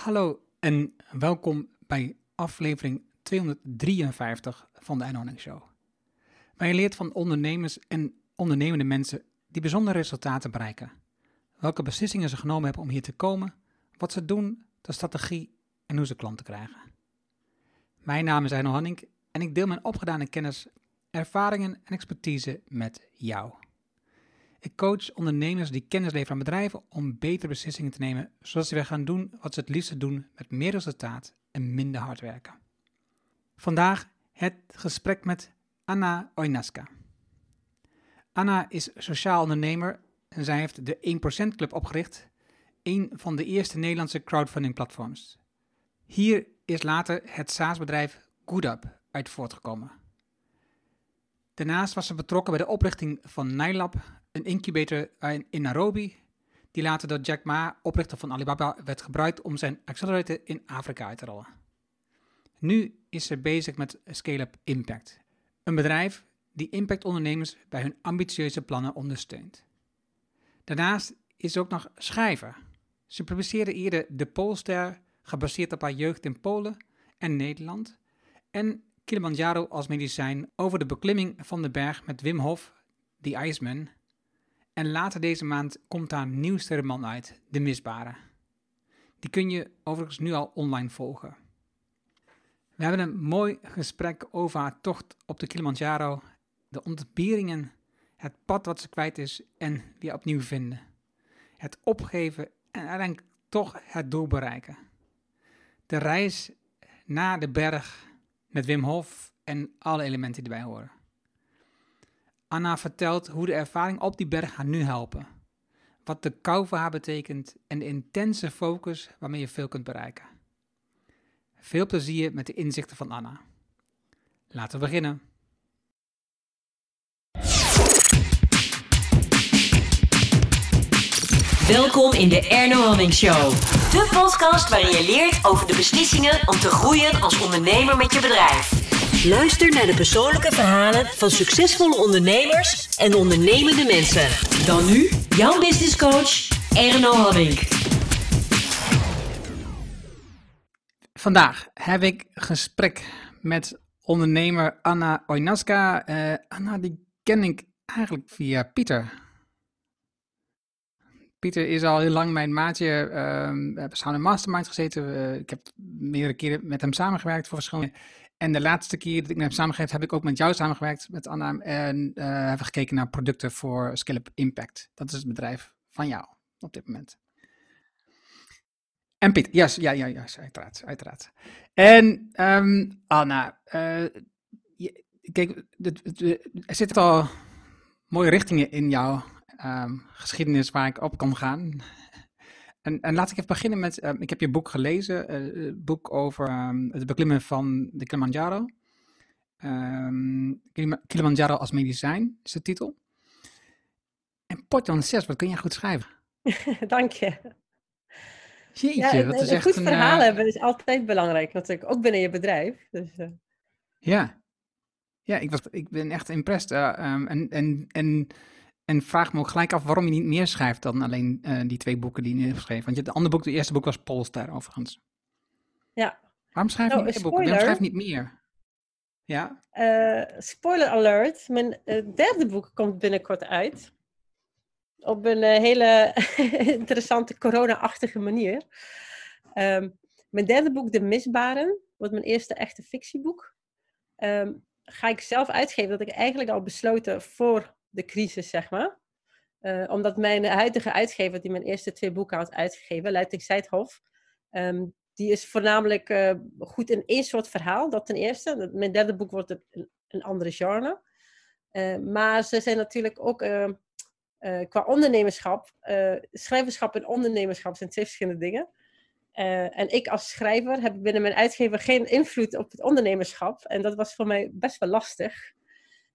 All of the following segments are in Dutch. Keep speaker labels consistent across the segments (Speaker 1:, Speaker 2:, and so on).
Speaker 1: Hallo en welkom bij aflevering 253 van de Earning Show. Waar je leert van ondernemers en ondernemende mensen die bijzondere resultaten bereiken. Welke beslissingen ze genomen hebben om hier te komen, wat ze doen, de strategie en hoe ze klanten krijgen. Mijn naam is Arno en ik deel mijn opgedane kennis, ervaringen en expertise met jou. Ik coach ondernemers die kennis leveren aan bedrijven om betere beslissingen te nemen, zodat ze weer gaan doen wat ze het liefste doen met meer resultaat en minder hard werken. Vandaag het gesprek met Anna Oinaska. Anna is sociaal ondernemer en zij heeft de 1% Club opgericht, een van de eerste Nederlandse crowdfunding platforms. Hier is later het SaaS-bedrijf GoodUp uit voortgekomen. Daarnaast was ze betrokken bij de oprichting van Nilab, een incubator in Nairobi, die later door Jack Ma, oprichter van Alibaba, werd gebruikt om zijn accelerator in Afrika uit te rollen. Nu is ze bezig met Scale-up Impact, een bedrijf die impactondernemers bij hun ambitieuze plannen ondersteunt. Daarnaast is ze ook nog schrijver. Ze publiceerde eerder De Poolster, gebaseerd op haar jeugd in Polen en Nederland, en Kilimanjaro als medicijn over de beklimming van de berg met Wim Hof, The Iceman. En later deze maand komt haar nieuwste roman uit, De Misbare. Die kun je overigens nu al online volgen. We hebben een mooi gesprek over haar tocht op de Kilimanjaro, de ontberingen, het pad wat ze kwijt is en weer opnieuw vinden. Het opgeven en uiteindelijk toch het doel bereiken. De reis naar de berg met Wim Hof en alle elementen die erbij horen. Anna vertelt hoe de ervaring op die berg haar nu helpen. Wat de kou voor haar betekent en de intense focus waarmee je veel kunt bereiken. Veel plezier met de inzichten van Anna. Laten we beginnen.
Speaker 2: Welkom in de Erno Hamming Show. De podcast waarin je leert over de beslissingen om te groeien als ondernemer met je bedrijf. Luister naar de persoonlijke verhalen van succesvolle ondernemers en ondernemende mensen. Dan nu jouw business coach Erno Hamming.
Speaker 1: Vandaag heb ik gesprek met ondernemer Anna Oinaska. Uh, Anna, die ken ik eigenlijk via Pieter. Pieter is al heel lang mijn maatje. Uh, we hebben samen in Mastermind gezeten. Ik heb meerdere keren met hem samengewerkt voor verschillende. En de laatste keer dat ik met hem samengewerkt heb ik ook met jou samengewerkt, met Anna. En uh, hebben gekeken naar producten voor Scale-up Impact. Dat is het bedrijf van jou op dit moment. En yes, ja, ja, ja, uiteraard, uiteraard. En um, Anna, je, kijk, er zitten al mooie richtingen in jou um, geschiedenis waar ik op kan gaan. En, en laat ik even beginnen met, um, ik heb je boek gelezen, uh, het boek over um, het beklimmen van de Kilimanjaro. Kilimanjaro als medicijn is de titel. En potjan 6, wat kun jij goed schrijven?
Speaker 3: Dank je.
Speaker 1: Jeetje,
Speaker 3: ja,
Speaker 1: dat is
Speaker 3: een
Speaker 1: echt
Speaker 3: goed
Speaker 1: een,
Speaker 3: verhaal
Speaker 1: uh,
Speaker 3: hebben is altijd belangrijk natuurlijk, ook binnen je bedrijf. Dus, uh,
Speaker 1: Ja, ja ik, was, ik ben echt impressed. Um, en, en, en, en vraag me ook gelijk af waarom je niet meer schrijft dan alleen uh, die twee boeken die je hebt geschreven. Want je, het andere boek, het eerste boek was Polestar overigens.
Speaker 3: ja.
Speaker 1: Waarom schrijf je
Speaker 3: Nou,
Speaker 1: niet meer
Speaker 3: een
Speaker 1: boeken? Waarom schrijf je niet meer? Ja?
Speaker 3: Uh, spoiler alert, mijn uh, derde boek komt binnenkort uit. Op een hele interessante corona-achtige manier. Um, mijn derde boek, De Misbaren, wordt mijn eerste echte fictieboek. Um, ga ik zelf uitgeven, dat ik eigenlijk al besloten voor de crisis, zeg maar. Uh, omdat mijn huidige uitgever, die mijn eerste twee boeken had uitgegeven, Leiding Zijthof, um, die is voornamelijk uh, goed in één soort verhaal, dat ten eerste. Mijn derde boek wordt een, een andere genre. Uh, maar ze zijn natuurlijk ook qua ondernemerschap, schrijverschap en ondernemerschap zijn twee verschillende dingen. En ik als schrijver heb binnen mijn uitgever geen invloed op het ondernemerschap. En dat was voor mij best wel lastig.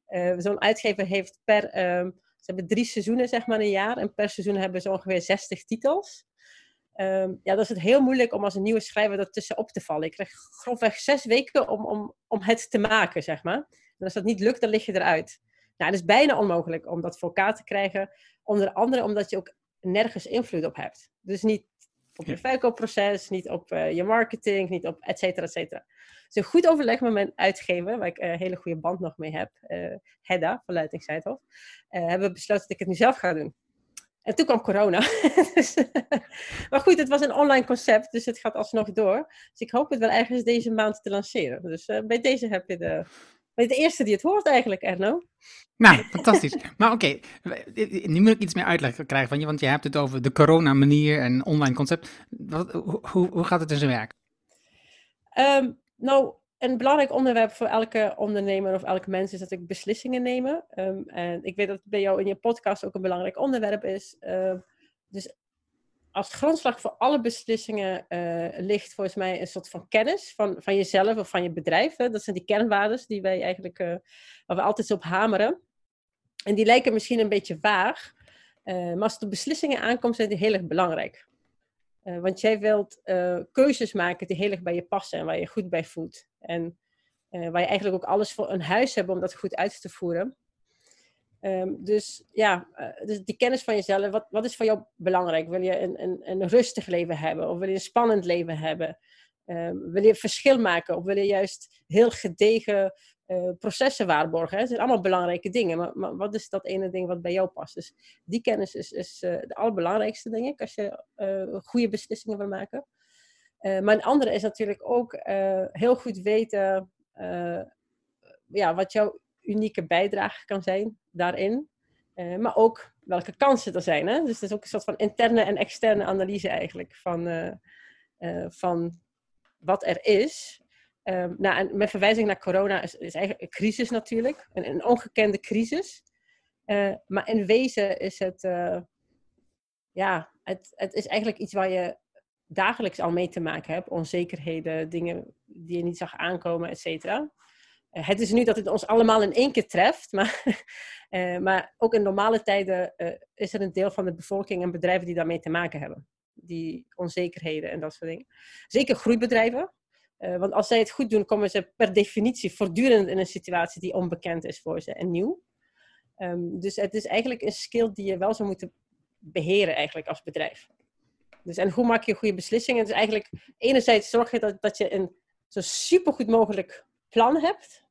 Speaker 3: Uh, Zo'n uitgever heeft per... Uh, ze hebben drie seizoenen, zeg maar, een jaar. En per seizoen hebben ze ongeveer 60 titels. Um, ja, dat is het heel moeilijk om als een nieuwe schrijver ertussen op te vallen. Ik krijg grofweg zes weken om, om, om het te maken, zeg maar. En als dat niet lukt, dan lig je eruit. Nou, het is bijna onmogelijk om dat voor elkaar te krijgen. Onder andere omdat je ook nergens invloed op hebt. Dus niet op je verkoopproces, niet op uh, je marketing, niet op et cetera, et cetera. Dus een goed overleg met mijn uitgever, waar ik een hele goede band nog mee heb, uh, Hedda van Luiting hebben we besloten dat ik het nu zelf ga doen. En toen kwam corona. dus, maar goed, het was een online concept, dus het gaat alsnog door. Dus ik hoop het wel ergens deze maand te lanceren. Dus bij deze heb je de, de eerste die het hoort eigenlijk, Erno.
Speaker 1: Nou, fantastisch. maar oké, okay, nu moet ik iets meer uitleg krijgen van je, want je hebt het over de corona-manier en online concept. Wat, hoe, hoe gaat het in zijn werk?
Speaker 3: Um, nou, een belangrijk onderwerp voor elke ondernemer of elke mens is dat ik beslissingen nemen. Um, en ik weet dat het bij jou in je podcast ook een belangrijk onderwerp is. Uh, dus als grondslag voor alle beslissingen uh, ligt volgens mij een soort van kennis van, van jezelf of van je bedrijf. Hè? Dat zijn die kernwaarden die wij eigenlijk, uh, waar we altijd op hameren. En die lijken misschien een beetje vaag, uh, maar als het beslissingen aankomt, zijn die heel erg belangrijk. want jij wilt keuzes maken die heel erg bij je passen en waar je goed bij voelt. En waar je eigenlijk ook alles voor een huis hebt om dat goed uit te voeren. Um, dus ja, uh, dus die kennis van jezelf, wat, wat is voor jou belangrijk? Wil je een, een, een rustig leven hebben of wil je een spannend leven hebben? Um, wil je verschil maken of wil je juist heel gedegen uh, processen waarborgen? Het zijn allemaal belangrijke dingen, maar, maar, wat is dat ene ding wat bij jou past? Dus die kennis is, is uh, de allerbelangrijkste, denk ik, als je goede beslissingen wil maken. maar een andere is natuurlijk ook heel goed weten ja, wat jouw unieke bijdrage kan zijn daarin. Uh, maar ook welke kansen er zijn. Hè? Dus het is ook een soort van interne en externe analyse eigenlijk van, uh, uh, van wat er is. Um, nou, en met verwijzing naar corona is, is eigenlijk een crisis natuurlijk, een, een ongekende crisis. maar in wezen is het, ja, het, het is eigenlijk iets waar je dagelijks al mee te maken hebt. Onzekerheden, dingen die je niet zag aankomen, et cetera. Eh, het is nu dat het ons allemaal in één keer treft, maar, uh, maar ook in normale tijden uh, is er een deel van de bevolking en bedrijven die daarmee te maken hebben. Die onzekerheden en dat soort dingen. Zeker groeibedrijven. want als zij het goed doen, komen ze per definitie voortdurend in een situatie die onbekend is voor ze en nieuw. Um, dus het is eigenlijk een skill die je wel zou moeten beheren eigenlijk als bedrijf. Dus en hoe maak je goede beslissingen? Dus eigenlijk enerzijds zorg je dat, dat je een zo supergoed mogelijk plan hebt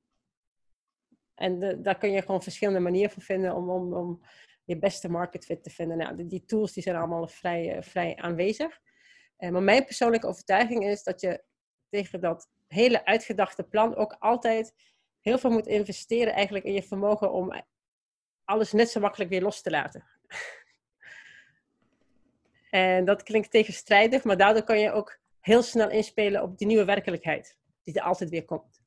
Speaker 3: en daar kun je gewoon verschillende manieren voor vinden om, om, om je beste market fit te vinden. Nou, die, tools die zijn allemaal vrij, uh, vrij aanwezig. Uh, maar mijn persoonlijke overtuiging is dat je tegen dat hele uitgedachte plan ook altijd heel veel moet investeren eigenlijk in je vermogen om alles net zo makkelijk weer los te laten. en dat klinkt tegenstrijdig, maar daardoor kan je ook heel snel inspelen op die nieuwe werkelijkheid die er altijd weer komt.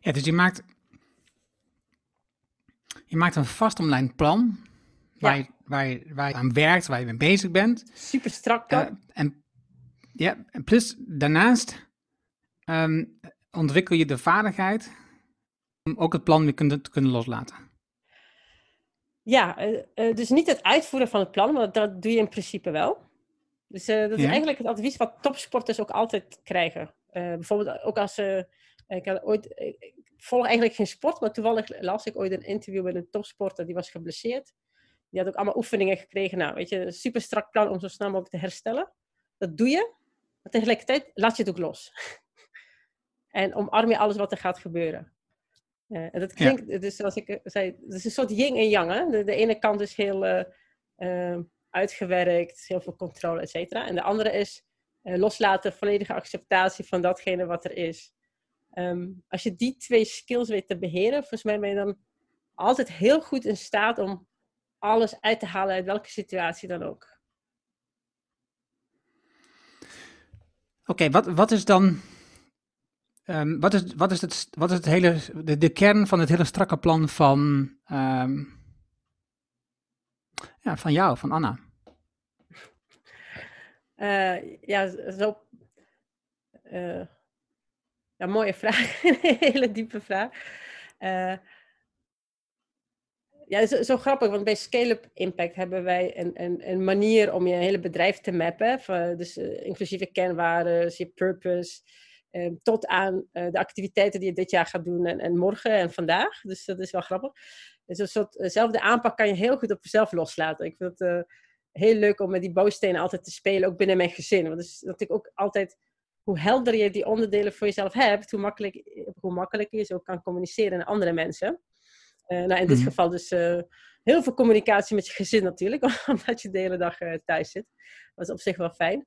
Speaker 1: Ja, dus je maakt, je maakt een vastomlijnd plan waar, je, waar, je, waar je aan werkt, waar je mee bezig bent.
Speaker 3: Super strak uh,
Speaker 1: en, ja, en plus daarnaast um, ontwikkel je de vaardigheid om ook het plan weer kunnen, te kunnen loslaten.
Speaker 3: Ja, uh, uh, dus niet het uitvoeren van het plan, want dat doe je in principe wel. Dus dat is eigenlijk het advies wat topsporters ook altijd krijgen. bijvoorbeeld ook als ze ik, had ooit, ik volg eigenlijk geen sport, maar toevallig las ik ooit een interview met een topsporter die was geblesseerd. Die had ook allemaal oefeningen gekregen. Nou, weet je, een super strak plan om zo snel mogelijk te herstellen. Dat doe je, maar tegelijkertijd laat je het ook los. en omarm je alles wat er gaat gebeuren. Uh, en dat klinkt, ja. dus zoals ik zei, het is een soort yin en yang. Hè? De, de ene kant is heel uh, uh, uitgewerkt, heel veel controle, et cetera. En de andere is loslaten, volledige acceptatie van datgene wat er is. Um, als je die twee skills weet te beheren, volgens mij ben je dan altijd heel goed in staat om alles uit te halen uit welke situatie dan ook.
Speaker 1: Oké, okay, wat, wat is dan. Um, wat, is, wat, is het, wat is het hele, de, de kern van het hele strakke plan van, um, ja, van jou, van Anna?
Speaker 3: Uh, ja, zo. Uh, ja, mooie vraag. een hele diepe vraag. Uh, ja, zo, zo, grappig, want bij Scale-up Impact hebben wij een, een, een, manier om je hele bedrijf te mappen. Dus inclusief je kernwaarden, je purpose, uh, tot aan de activiteiten die je dit jaar gaat doen en, en, morgen en vandaag. Dus dat is wel grappig. Dus een soort, dezelfde aanpak kan je heel goed op jezelf loslaten. Ik vind het heel leuk om met die bouwstenen altijd te spelen, ook binnen mijn gezin. Want dat ik ook altijd, hoe helder je die onderdelen voor jezelf hebt, hoe, makkelijk, hoe makkelijker je zo kan communiceren naar andere mensen. Uh, nou, in dit
Speaker 1: Mhm.
Speaker 3: geval dus eh, heel veel communicatie met je gezin natuurlijk, omdat je de hele dag eh, thuis zit. Dat is op zich wel fijn.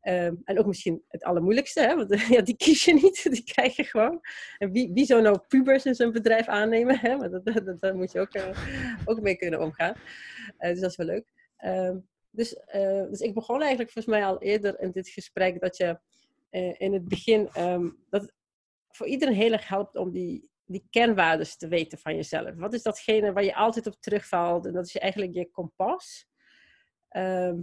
Speaker 3: Ehm, en ook misschien het allermoeilijkste, hè? want ja, die kies je niet, die krijg je gewoon. En wie, wie zou nou pubers in zijn bedrijf aannemen? Hè? Maar dat, dat, daar moet je ook, eh, ook mee kunnen omgaan. Eh, dus dat is wel leuk. Ehm, dus, eh, dus ik begon eigenlijk volgens mij al eerder in dit gesprek dat je eh, in het begin, ehm, dat het voor iedereen heel erg helpt om die, die kernwaarden te weten van jezelf. Wat is datgene waar je altijd op terugvalt? En dat is eigenlijk je kompas. Ehm,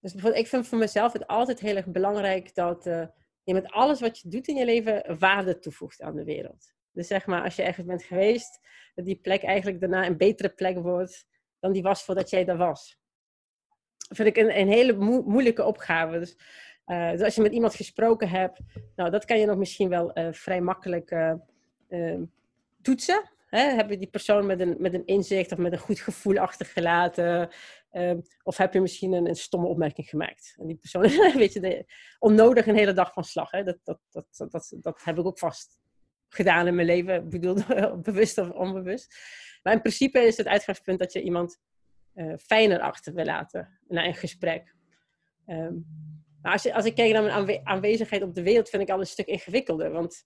Speaker 3: dus bijvoorbeeld, ik vind voor mezelf het altijd heel erg belangrijk dat eh, je met alles wat je doet in je leven waarde toevoegt aan de wereld. Dus zeg maar, als je ergens bent geweest, dat die plek eigenlijk daarna een betere plek wordt dan die was voordat jij daar was. Dat vind ik een, een hele moe- moeilijke opgave. Dus, eh, dus als je met iemand gesproken hebt, nou, dat kan je nog misschien wel eh, vrij makkelijk eh, eh, toetsen. Hè? Heb je die persoon met een, met een inzicht of met een goed gevoel achtergelaten? Ehm, of heb je misschien een, een stomme opmerking gemaakt? En die persoon, weet je, de, onnodig een hele dag van slag. Hè? Dat, dat, dat, dat, dat, heb ik ook vast gedaan in mijn leven. Ik bedoel, bewust of onbewust. Maar in principe is het uitgangspunt dat je iemand fijner achter wil laten na een gesprek. Ehm, maar als, als ik kijk naar mijn aanwe- aanwezigheid op de wereld, vind ik al een stuk ingewikkelder. Want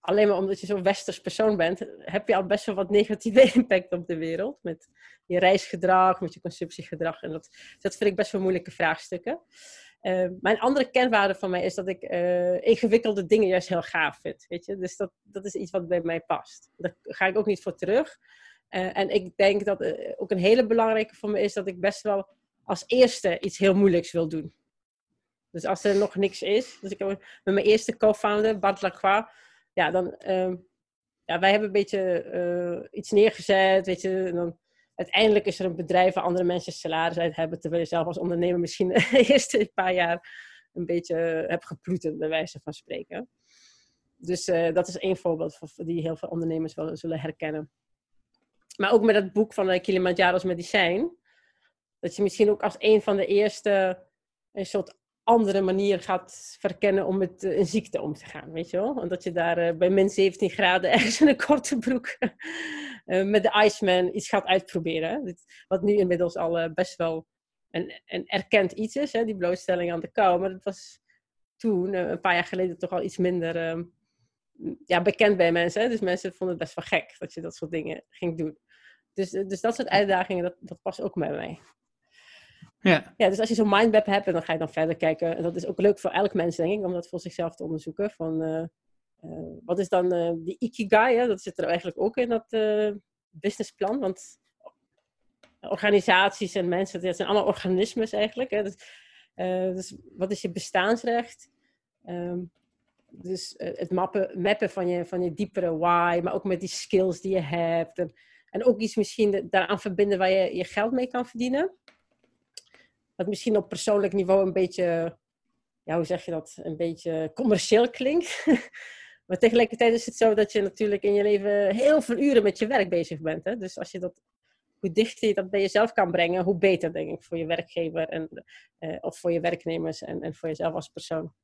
Speaker 3: alleen maar omdat je zo'n westers persoon bent, heb je al best wel wat negatieve impact op de wereld. Met je reisgedrag, met je consumptiegedrag. En dat, dat vind ik best wel moeilijke vraagstukken. Uh, mijn andere kernwaarde van mij is dat ik uh, ingewikkelde dingen juist heel gaaf vind. Weet je? Dus dat, dat is iets wat bij mij past. Daar ga ik ook niet voor terug. Uh, en ik denk dat uh, ook een hele belangrijke voor me is dat ik best wel als eerste iets heel moeilijks wil doen. Dus als er nog niks is, dus ik heb met mijn eerste co-founder, Bart Lacroix, ja, dan, uh, ja, wij hebben een beetje uh, iets neergezet, weet je, en dan uiteindelijk is er een bedrijf waar andere mensen salaris uit hebben, terwijl je zelf als ondernemer misschien de eerste paar jaar een beetje hebt geploeterd, bij wijze van spreken. Dus uh, dat is één voorbeeld voor, die heel veel ondernemers wel zullen herkennen. Maar ook met het boek van Kilimanjaro's medicijn, dat je misschien ook als een van de eerste een soort andere manier gaat verkennen om met een ziekte om te gaan, weet je wel? En dat je daar uh, bij min 17 graden ergens in een korte broek uh, met de Iceman iets gaat uitproberen. Wat nu inmiddels al best wel een, een erkend iets is, die blootstelling aan de kou. Maar dat was toen, een paar jaar geleden, toch al iets minder ehm, ja, bekend bij mensen. Dus mensen vonden het best wel gek dat je dat soort dingen ging doen. Dus, dus dat soort uitdagingen, dat, dat past ook bij mij.
Speaker 1: Ja.
Speaker 3: ja, dus als je zo'n mindmap hebt en dan ga je dan verder kijken. En dat is ook leuk voor elk mens, denk ik, om dat voor zichzelf te onderzoeken. Van, uh, uh, wat is dan uh, die ikigai? Hè? Dat zit er eigenlijk ook in dat businessplan. Want organisaties en mensen, dat zijn allemaal organismes eigenlijk. Hè? Dus, dus, wat is je bestaansrecht? Um, dus het mappen, mappen van, je, van je diepere why, maar ook met die skills die je hebt. En, en ook iets misschien daaraan verbinden waar je je geld mee kan verdienen wat misschien op persoonlijk niveau een beetje, ja, hoe zeg je dat, een beetje commercieel klinkt. maar tegelijkertijd is het zo dat je natuurlijk in je leven heel veel uren met je werk bezig bent. Hè? Dus als je dat, hoe dichter je dat bij jezelf kan brengen, hoe beter, denk ik, voor je werkgever en, uh, of voor je werknemers en, en voor jezelf als persoon.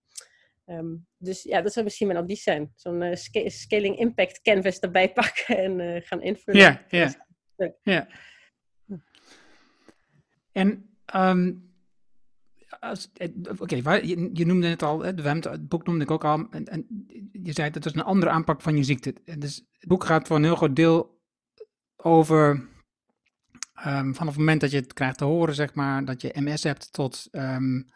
Speaker 3: Um, dus ja, dat zou misschien mijn advies zijn. Zo'n uh, sc scaling impact canvas erbij pakken en uh, gaan invullen.
Speaker 1: Ja, ja. ja. En um, Oké, okay, je, je, noemde het al, het, het boek noemde ik ook al, en, en je zei dat het een andere aanpak van je ziekte. Dus het boek gaat voor een heel groot deel over, um, vanaf het moment dat je het krijgt te horen, zeg maar, dat je MS hebt, tot um,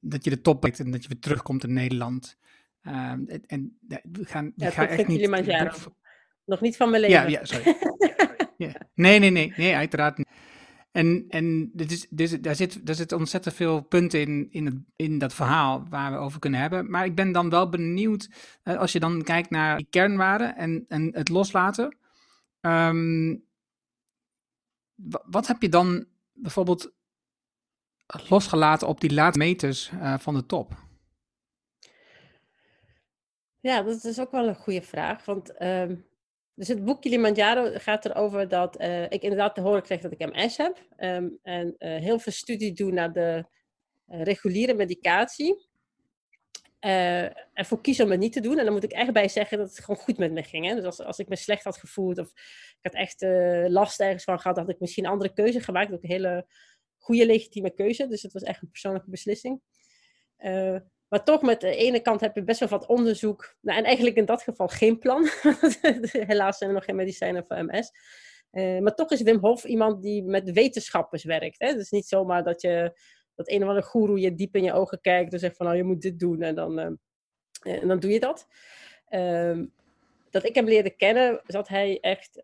Speaker 1: dat je de top bereikt en dat je weer terugkomt in Nederland. en, en we gaan,
Speaker 3: ja,
Speaker 1: ga echt niet...
Speaker 3: Nog niet van mijn leven.
Speaker 1: Ja, ja sorry. ja. Nee, nee, nee, nee, uiteraard niet. En, en dit is, dus, daar, zit, daar zitten ontzettend veel punten in, in, het, in dat verhaal waar we over kunnen hebben. Maar ik ben dan wel benieuwd, uh, als je dan kijkt naar die kernwaarden en, en het loslaten. Um, wat heb je dan bijvoorbeeld losgelaten op die laatste meters uh, van de top?
Speaker 3: Ja, dat is ook wel een goede vraag. Want um, dus het boek Kilimanjaro gaat erover dat uh, ik inderdaad te horen kreeg dat ik MS heb. Um, en uh, heel veel studie doe naar de uh, reguliere medicatie. ervoor kies om het niet te doen. En dan moet ik echt bij zeggen dat het gewoon goed met me ging. Hè? Dus als, als ik me slecht had gevoeld of ik had echt last ergens van gehad, had ik misschien een andere keuze gemaakt. Ook een hele goede legitieme keuze. Dus het was echt een persoonlijke beslissing. Maar toch, met de ene kant heb je best wel wat onderzoek. Nou, en eigenlijk in dat geval geen plan. Helaas zijn er nog geen medicijnen voor MS. Eh, maar toch is Wim Hof iemand die met wetenschappers werkt. Het is niet zomaar dat je dat een of andere goeroe je diep in je ogen kijkt en zegt van nou je moet dit doen en dan, uh, en dan doe je dat. Uh, dat ik hem leerde kennen, zat hij echt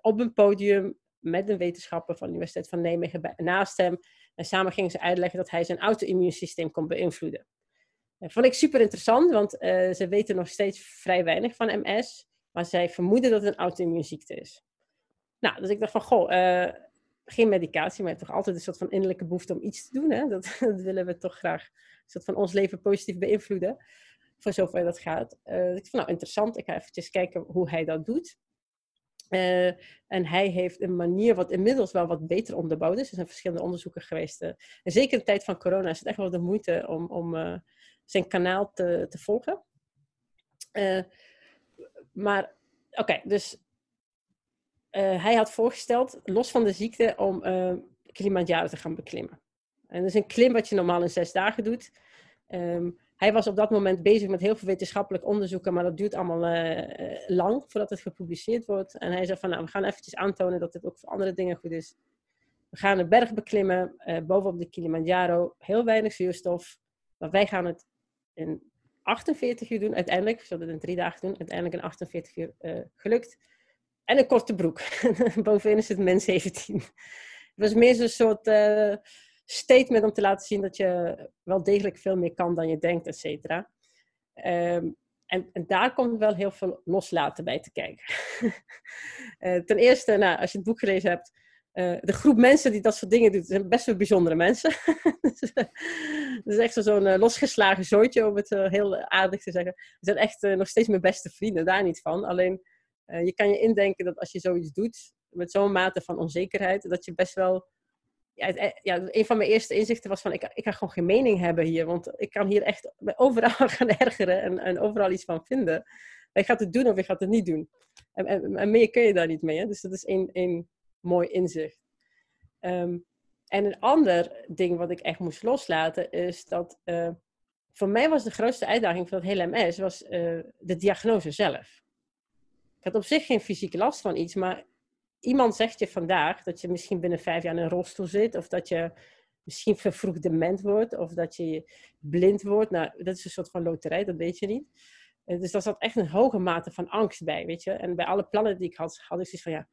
Speaker 3: op een podium met een wetenschapper van de Universiteit van Nijmegen naast hem. En samen gingen ze uitleggen dat hij zijn auto-immuunsysteem kon beïnvloeden. Vond ik super interessant, want uh, ze weten nog steeds vrij weinig van MS. Maar zij vermoeden dat het een auto-immuunziekte is. Nou, dus ik dacht van, goh, uh, geen medicatie, maar toch altijd een soort van innerlijke behoefte om iets te doen. Hè? Dat, willen we toch graag een soort van ons leven positief beïnvloeden. Voor zover dat gaat. Uh, ik vond nou interessant, ik ga eventjes kijken hoe hij dat doet. En hij heeft een manier wat inmiddels wel wat beter onderbouwd is. Er zijn verschillende onderzoeken geweest. En zeker in de tijd van corona is het echt wel de moeite om, om zijn kanaal te, te volgen. Uh, maar oké, dus uh, hij had voorgesteld, los van de ziekte, om uh, Kilimanjaro te gaan beklimmen. En dat is een klim wat je normaal in zes dagen doet. Um, hij was op dat moment bezig met heel veel wetenschappelijk onderzoeken, maar dat duurt allemaal lang voordat het gepubliceerd wordt. En hij zei van, nou, we gaan eventjes aantonen dat dit ook voor andere dingen goed is. We gaan een berg beklimmen, bovenop de Kilimanjaro, heel weinig zuurstof. Maar wij gaan het in 48 uur doen, uiteindelijk. We zullen het in drie dagen doen, uiteindelijk in 48 uur uh, gelukt. En een korte broek. Bovenin is het min 17. Het was meer zo'n soort uh, statement om te laten zien dat je wel degelijk veel meer kan dan je denkt, et cetera. Um, en, en, daar komt wel heel veel loslaten bij te kijken. uh, ten eerste, nou, als je het boek gelezen hebt, uh, de groep mensen die dat soort dingen doet, zijn best wel bijzondere mensen. Het is echt zo'n uh, losgeslagen zootje, om het heel aardig te zeggen. Ze zijn echt nog steeds mijn beste vrienden, daar niet van. Alleen, je kan je indenken dat als je zoiets doet, met zo'n mate van onzekerheid, dat je best wel... Ja, een van mijn eerste inzichten was van, ik, ik kan gewoon geen mening hebben hier. Want ik kan hier echt overal gaan ergeren en, overal iets van vinden. Je gaat het doen of je gaat het niet doen. En, en, meer kun je daar niet mee. Hè? Dus dat is één mooi inzicht. Um, en een ander ding wat ik echt moest loslaten is dat uh, voor mij was de grootste uitdaging van dat hele MS was uh, de diagnose zelf. Ik had op zich geen fysieke last van iets, maar iemand zegt je vandaag dat je misschien binnen vijf jaar in een rolstoel zit of dat je misschien vervroegd dement wordt of dat je blind wordt. Nou, dat is een soort van loterij, dat weet je niet. Uh, dus daar zat echt een hoge mate van angst bij, weet je. En bij alle plannen die ik had, had ik zoiets van ja,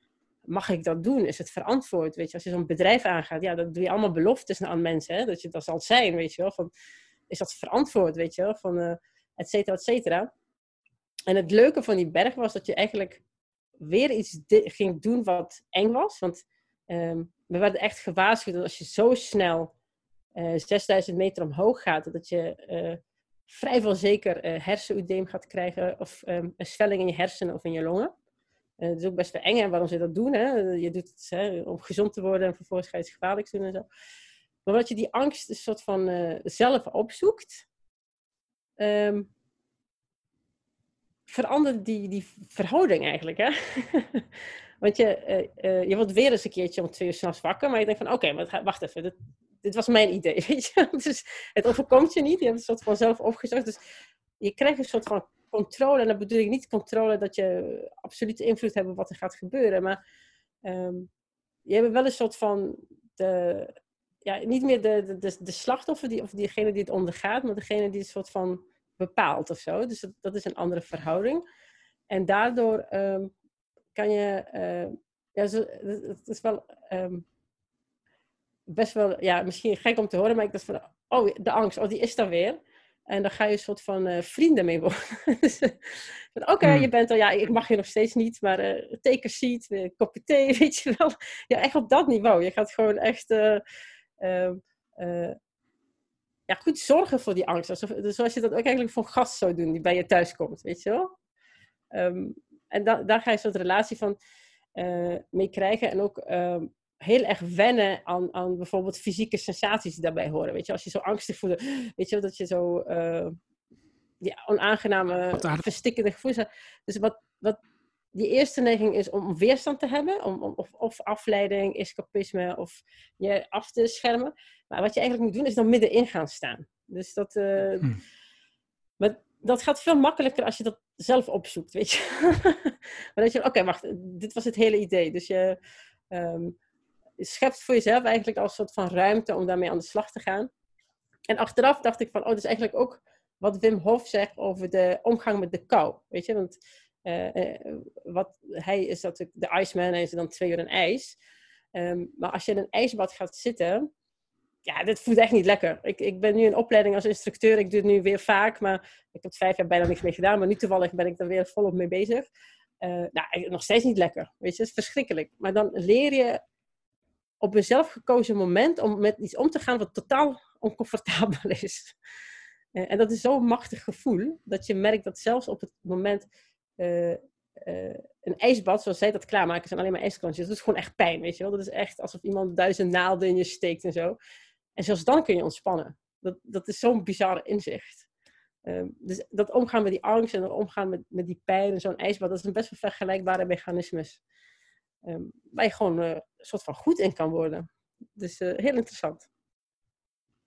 Speaker 3: mag ik dat doen? Is het verantwoord? Weet je, als je zo'n bedrijf aangaat, ja, dan doe je allemaal beloftes aan mensen, hè? dat je dat zal zijn, weet je wel. Van, is dat verantwoord, weet je wel? Van, uh, et cetera, et cetera. En het leuke van die berg was dat je eigenlijk weer iets ging doen wat eng was. Want um, we werden echt gewaarschuwd dat als je zo snel uh, eh, 6000 meter omhoog gaat, dat je uh, vrij veel zeker uh, hersenudeem gaat krijgen of um, een zwelling in je hersenen of in je longen. Uh, het is ook best wel eng, waarom ze dat doen. Hè? Je doet het hè, om gezond te worden en vervolgens ga je het gevaarlijk doen en zo. Maar wat je die angst een soort van uh, zelf opzoekt, um, verandert die, die verhouding eigenlijk. Hè? Want je, uh, je wordt weer eens een keertje om twee uur s'nachts wakker, maar je denkt van oké, maar wacht even, dit, dit, was mijn idee. Weet je? dus het overkomt je niet, je hebt een soort van zelf opgezocht. Dus je krijgt een soort van controle, en dan bedoel ik niet controle dat je absolute invloed hebt op wat er gaat gebeuren, maar um, je hebt wel een soort van de, ja, niet meer de, de, de, slachtoffer die, of diegene die het ondergaat, maar degene die het soort van bepaalt of zo. Dus dat, dat is een andere verhouding. En daardoor um, kan je, uh, ja, het is wel best wel, ja, misschien gek om te horen, maar ik dacht van, oh, de angst, oh, die is daar weer. En dan ga je een soort van uh, vrienden mee worden. Dus, eh, oké, okay, hmm. je bent er, ja, ik mag je nog steeds niet, maar uh, take a seat, een kopje thee, weet je wel. Ja, echt op dat niveau. Je gaat gewoon echt ehm, ja, goed zorgen voor die angst. Alsof, dus zoals je dat ook eigenlijk voor een gast zou doen die bij je thuis komt, weet je wel. Um, en da daar ga je zo'n relatie van mee krijgen. En ook ehm, heel erg wennen aan, aan bijvoorbeeld fysieke sensaties die daarbij horen. Weet je, als je zo angstig voelt, weet je, dat je zo uh, die onaangename, verstikkende gevoelens hebt. Dus wat, wat die eerste neiging is om weerstand te hebben, om, om, of, of afleiding, escapisme, of je af te schermen. Maar wat je eigenlijk moet doen, is dan middenin gaan staan. Dus dat, uh, hm. maar dat gaat veel makkelijker als je dat zelf opzoekt, weet je. maar dat je, oké, wacht, dit was het hele idee. Dus je um, schept voor jezelf eigenlijk als een soort van ruimte om daarmee aan de slag te gaan. En achteraf dacht ik van, oh, dat is eigenlijk ook wat Wim Hof zegt over de omgang met de kou. Weet je, want uh, wat, hij is natuurlijk de Iceman en is dan twee uur een ijs. Um, maar als je in een ijsbad gaat zitten, ja, dit voelt echt niet lekker. Ik, ik ben nu in opleiding als instructeur. Ik doe het nu weer vaak, maar ik heb vijf jaar bijna niks meer gedaan. Maar nu toevallig ben ik er weer volop mee bezig. Uh, nou, nog steeds niet lekker. Weet je, het is verschrikkelijk. Maar dan leer je op een zelfgekozen moment om met iets om te gaan wat totaal oncomfortabel is. Uh, en dat is zo'n machtig gevoel, dat je merkt dat zelfs op het moment uh, een ijsbad, zoals zij dat klaarmaken, zijn alleen maar ijskransjes. Dat is gewoon echt pijn, weet je wel. Dat is echt alsof iemand duizend naalden in je steekt en zo. En zelfs dan kun je ontspannen. Dat, dat is zo'n bizarre inzicht. Um, dus dat omgaan met die angst en dat omgaan met, met die pijn en zo'n ijsbad, dat is een best wel vergelijkbare mechanismes. Um, waar je gewoon soort van goed in kan worden. Dus uh, heel interessant.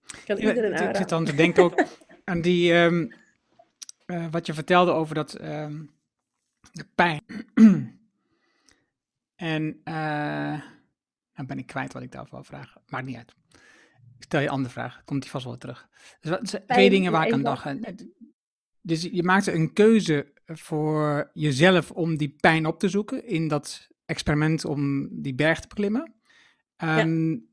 Speaker 1: Ik kan iedereen ja, Ik zit dan te denken ook aan die, um, uh, wat je vertelde over dat, de pijn. en, dan ben ik kwijt wat ik daarvoor wil vragen. Maakt niet uit. Ik stel je een andere vraag, komt die vast wel terug. Dus twee dingen waar ik aan dacht. Dus je maakte een keuze voor jezelf om die pijn op te zoeken in dat experiment om die berg te beklimmen. Um,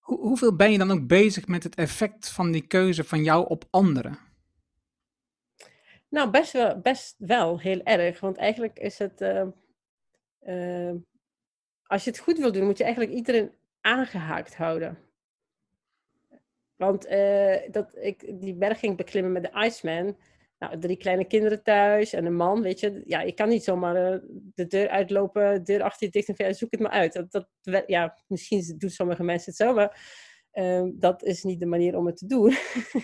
Speaker 1: hoeveel ben je dan ook bezig met het effect van die keuze van jou op anderen?
Speaker 3: Nou, best wel, best wel heel erg. Want eigenlijk is het. Uh, uh, als je het goed wil doen, moet je eigenlijk iedereen aangehaakt houden. Want uh, dat ik die berg ging beklimmen met de Iceman. Nou, drie kleine kinderen thuis en een man, weet je. Ja, je kan niet zomaar uh, de deur uitlopen, de deur achter je dicht en zoek het maar uit. Dat, dat, ja, misschien doen sommige mensen het zo, maar uh, dat is niet de manier om het te doen.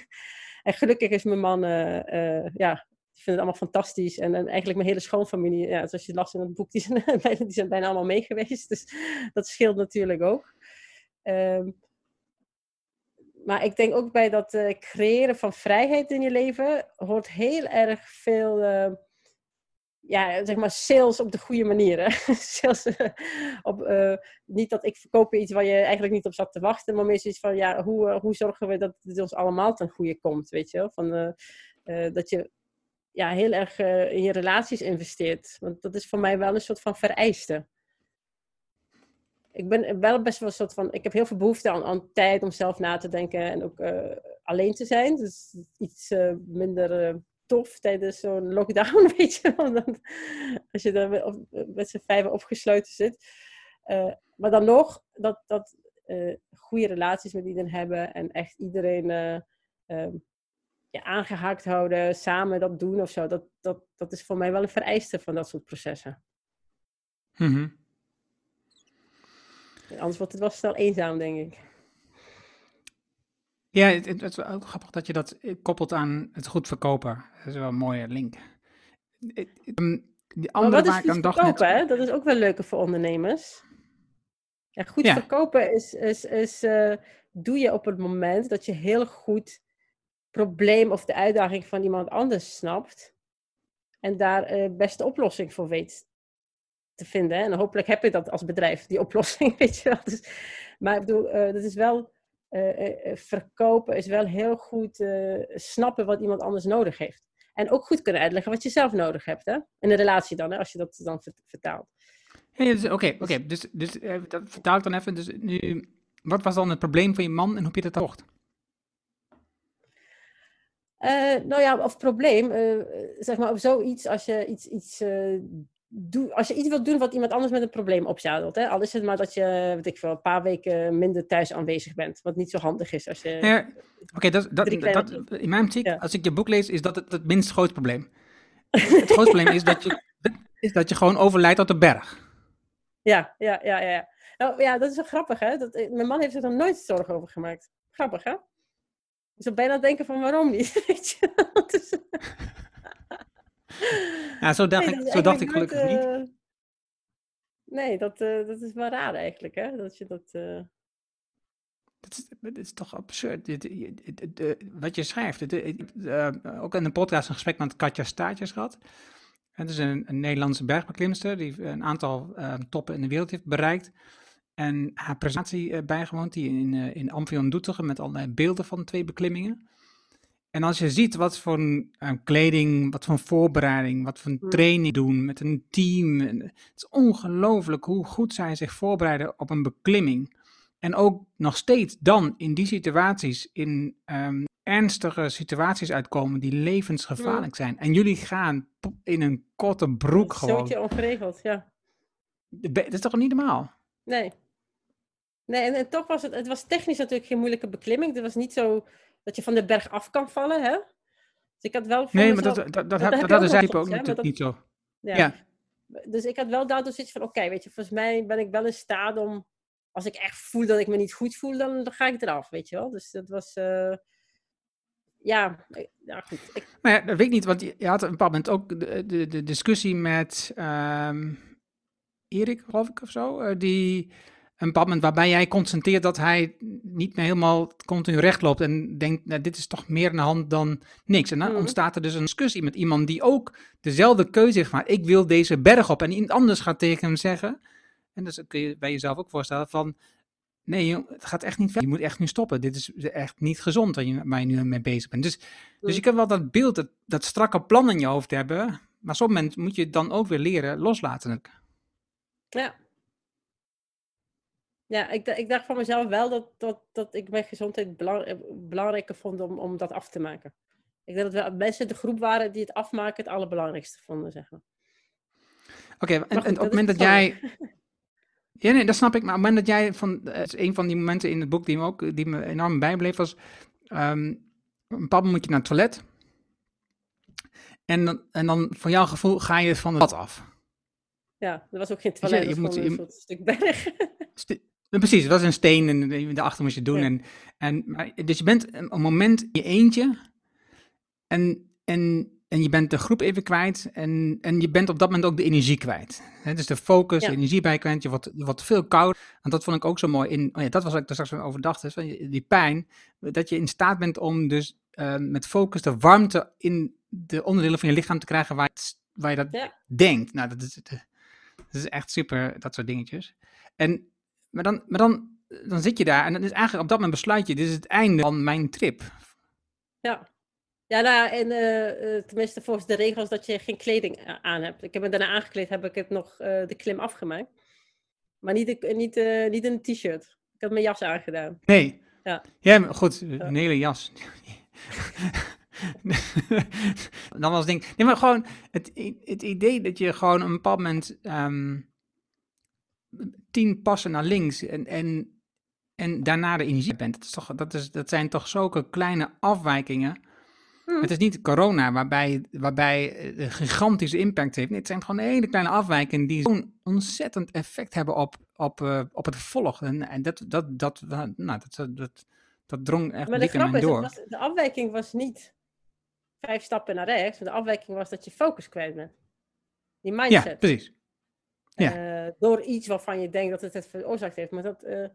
Speaker 3: en gelukkig is mijn man, uh, ja, vindt het allemaal fantastisch. En, en, eigenlijk mijn hele schoonfamilie, ja, zoals je las in het boek, die zijn, die zijn bijna allemaal mee geweest. Dus dat scheelt natuurlijk ook. Um, maar ik denk ook bij dat uh, creëren van vrijheid in je leven hoort heel erg veel, uh, ja, zeg maar, sales op de goede manier. sales, op, niet dat ik verkoop iets waar je eigenlijk niet op zat te wachten, maar meer zoiets van, ja, hoe, hoe zorgen we dat het ons allemaal ten goede komt, weet je wel? Van, dat je ja, heel erg in je relaties investeert. Want dat is voor mij wel een soort van vereiste ik ben wel best wel een soort van. Ik heb heel veel behoefte aan, aan tijd om zelf na te denken en ook uh, alleen te zijn. Dus iets uh, minder uh, tof tijdens zo'n lockdown, weet je wel. Als je dan met, z'n vijven opgesloten zit. maar dan nog, dat, dat goede relaties met iedereen hebben en echt iedereen um, ja, aangehaakt houden, samen dat doen of zo. Dat, dat, dat is voor mij wel een vereiste van dat soort processen. Mm Anders wordt het wel snel eenzaam, denk ik.
Speaker 1: Ja, het, het, is wel grappig dat je dat koppelt aan het goed verkopen. Dat is wel een mooie link.
Speaker 3: Ehm, die andere maar wat is goed verkopen, net... Dat is ook wel leuker voor ondernemers. Ja, goed verkopen is, is, is uh, doe je op het moment dat je heel goed probleem of de uitdaging van iemand anders snapt. En daar uh, beste oplossing voor weet te vinden. En hopelijk heb je dat als bedrijf, die oplossing, weet je wel. Dus, maar ik bedoel, uh, dat is wel, uh, verkopen is wel heel goed snappen wat iemand anders nodig heeft. En ook goed kunnen uitleggen wat je zelf nodig hebt, hè? In een relatie dan, hè? als je dat dan vertaalt.
Speaker 1: Oké, dus, oké, okay, dus, dus dat vertaal ik dan even. Dus nu, wat was dan het probleem van je man en hoe heb je dat gekocht?
Speaker 3: Uh, nou ja, of probleem, uh, zeg maar, of zoiets, als je iets, iets doe, als je iets wilt doen wat iemand anders met een probleem opzadelt, hè, al is het maar dat je weet ik veel, een paar weken minder thuis aanwezig bent, wat niet zo handig is als je. Ja,
Speaker 1: Oké, dat, dat, dat, in mijn optiek, als ik je boek lees, is dat het het minst groot probleem. het grootste probleem is dat je is dat je gewoon overlijdt op de berg.
Speaker 3: Ja, ja, ja, ja. Nou, ja, dat is wel grappig, hè? Dat, eh, mijn man heeft zich er nooit zorgen over gemaakt. Grappig, hè? Dus dan bijna denken van waarom niet, weet je? Dus-
Speaker 1: Ja, zo dacht
Speaker 3: Nee,
Speaker 1: ik,
Speaker 3: dat
Speaker 1: zo dacht ik gelukkig
Speaker 3: nooit,
Speaker 1: niet.
Speaker 3: eh, Nee, dat, eh, dat is wel raar eigenlijk, hè? Dat je dat... eh,
Speaker 1: Het is, het is toch absurd. Dit- wat je schrijft. Ook in een podcast een gesprek met Katja Staartjes gehad. Het is een, een Nederlandse bergbeklimster die een aantal toppen in de wereld heeft bereikt. En haar presentatie bijgewoond, die in, in Amphion Doetinchem met allerlei beelden van twee beklimmingen. En als je ziet wat voor eh, kleding, wat voor voorbereiding, wat voor
Speaker 3: Mm.
Speaker 1: training doen met een team. en Het is ongelooflijk hoe goed zij zich voorbereiden op een beklimming. En ook nog steeds dan in die situaties, in ehm, ernstige situaties uitkomen die levensgevaarlijk zijn. En jullie gaan in een korte broek gewoon.
Speaker 3: Zootje ongeregeld, ja.
Speaker 1: Dat is toch niet normaal?
Speaker 3: Nee. Nee, en, en toch was het, het was technisch natuurlijk geen moeilijke beklimming. Het was niet zo dat je van de berg af kan vallen, hè? Dus ik had wel
Speaker 1: Nee, maar
Speaker 3: mezelf-
Speaker 1: dat, dat, dat, dat, dat
Speaker 3: ook soms,
Speaker 1: natuurlijk niet zo.
Speaker 3: Ja.
Speaker 1: Ja.
Speaker 3: Dus ik had wel daardoor zoiets van, oké, weet je, volgens mij ben ik wel in staat om, als ik echt voel dat ik me niet goed voel, dan, dan ga ik eraf, weet je wel. Dus dat was, eh, ja, ja, goed. Ik,
Speaker 1: Maar ja, dat weet ik niet, want je had op een bepaald moment ook de, de, de discussie met ehm, Erik, geloof ik, of zo. eh, die een moment waarbij jij concentreert dat hij niet meer helemaal continu recht loopt en denkt, nou, dit is toch meer aan de hand dan niks. En dan
Speaker 3: Mhm.
Speaker 1: ontstaat er dus een discussie met iemand die ook dezelfde keuze heeft gemaakt. Ik wil deze berg op. En iemand anders gaat tegen hem zeggen, en dat kun je bij jezelf ook voorstellen, van nee, het gaat echt niet ver. Je moet echt nu stoppen. Dit is echt niet gezond waar je, waar je nu mee bezig bent. Dus, dus je
Speaker 3: Mm.
Speaker 1: kunt wel dat beeld, dat, dat strakke plan in je hoofd hebben, maar op zo'n moment moet je het dan ook weer leren loslaten.
Speaker 3: ja. Ja, ik, ik dacht van mezelf wel dat, dat, dat ik mijn gezondheid belang, eh, belangrijker vond om, om dat af te maken. Ik denk dat we mensen de groep waren die het afmaken het allerbelangrijkste vonden, zeg maar.
Speaker 1: Oké, en, op het moment dat jij. Ja, nee, dat snap ik. Maar op het moment dat jij van. Het is een van die momenten in het boek die me ook die me enorm bijbleef, was. op een bepaald moment moet je naar het toilet. En dan, en dan van jouw gevoel ga je van het pad af.
Speaker 3: Ja, er was ook geen
Speaker 1: je,
Speaker 3: toilet,
Speaker 1: je
Speaker 3: het was
Speaker 1: moet- je-
Speaker 3: een soort stuk berg.
Speaker 1: St- Precies, het was een steen en daarachter moest je doen.
Speaker 3: Ja.
Speaker 1: En, en, maar, dus je bent een, een moment in je eentje en, en, en je bent de groep even kwijt en, en je bent op dat moment ook de energie kwijt. Hè, dus de focus,
Speaker 3: Ja.
Speaker 1: de energie bij kwijt, je wordt, je wordt veel kouder. Want dat vond ik ook zo mooi. In, oh ja, dat was wat ik er straks over dacht, is je- die pijn, dat je in staat bent om dus eh, met focus de warmte in de onderdelen van je lichaam te krijgen waar het- waar je dat denkt. Nou, dat is, dat is echt super, dat soort dingetjes. En, dan, maar dan, dan zit je daar en dan is eigenlijk op dat moment besluit je, dit is het einde van mijn trip.
Speaker 3: Ja. Ja, nou en eh, eh, tenminste volgens de regels dat je geen kleding aan hebt. Ik heb me daarna aangekleed, heb ik het nog eh, de klim afgemaakt. Maar niet, de, niet, niet in een t-shirt. Ik had mijn jas aangedaan.
Speaker 1: Nee.
Speaker 3: Ja.
Speaker 1: Ja, maar goed, een hele jas. dan was het ding. Nee, maar gewoon het, het idee dat je gewoon op een bepaald moment ehm, tien passen naar links en, en, en daarna de energie bent. Dat, is toch, dat, is, dat zijn toch zulke kleine afwijkingen.
Speaker 3: Hm.
Speaker 1: Het is niet corona waarbij, waarbij het een gigantische impact heeft. Nee, het zijn gewoon hele kleine afwijkingen die zo'n ontzettend effect hebben op, op, eh, op het volg. En, en dat, dat, dat, nou, dat, dat, dat drong echt
Speaker 3: Maar de grap is,
Speaker 1: door.
Speaker 3: was, de afwijking was niet vijf stappen naar rechts. Maar de afwijking was dat je focus kwijt bent. Die
Speaker 1: Ja,
Speaker 3: mindset.
Speaker 1: precies.
Speaker 3: Eh, door iets waarvan je denkt dat het het veroorzaakt heeft. Maar dat, eh,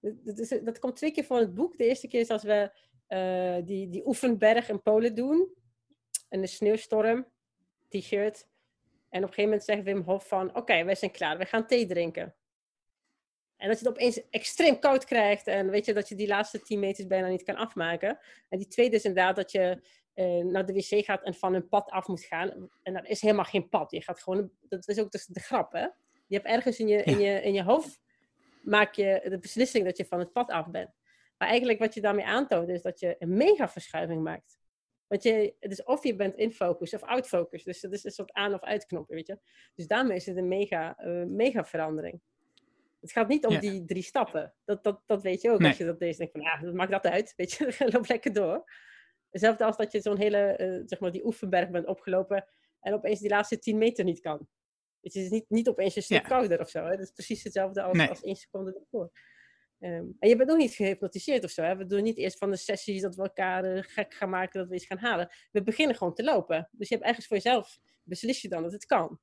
Speaker 3: dat, is, dat komt twee keer voor het boek. De eerste keer is als we eh, die, die oefenberg in Polen doen. En de sneeuwstorm, t-shirt. En op een gegeven moment zegt Wim Hof van... Oké, wij zijn klaar, we gaan thee drinken. En dat je het opeens extreem koud krijgt. En weet je dat je die laatste 10 meters bijna niet kan afmaken. En die tweede is inderdaad dat je eh, naar de wc gaat en van een pad af moet gaan. En er is helemaal geen pad. Je gaat gewoon, dat is ook dus de grap, hè? Je hebt ergens in je, in je, in je hoofd, maak je de beslissing dat je van het pad af bent. Maar eigenlijk wat je daarmee aantoont, is dat je een mega verschuiving maakt. Want je, het is of je bent in focus of out focus. Dus dat is een soort aan- of uitknoppen, weet je. Dus daarmee is het een mega, eh, mega verandering. Het gaat niet om
Speaker 1: Ja.
Speaker 3: die drie stappen. Dat, dat, dat weet je ook.
Speaker 1: Nee.
Speaker 3: Als je dat leest, denk je van, ja, dat maakt dat uit. Weet je, loop lekker door. Hetzelfde als dat je zo'n hele, eh, zeg maar, die oefenberg bent opgelopen. en opeens die laatste 10 meter niet kan. Het is niet, niet opeens een stuk
Speaker 1: Ja.
Speaker 3: kouder of zo. Hè? Dat is precies hetzelfde als,
Speaker 1: Nee.
Speaker 3: als één seconde ervoor. Ehm, en je bent ook niet gehypnotiseerd of zo. Hè? We doen niet eerst van de sessies dat we elkaar eh, gek gaan maken, dat we iets gaan halen. We beginnen gewoon te lopen. Dus je hebt ergens voor jezelf, beslis je dan dat het kan.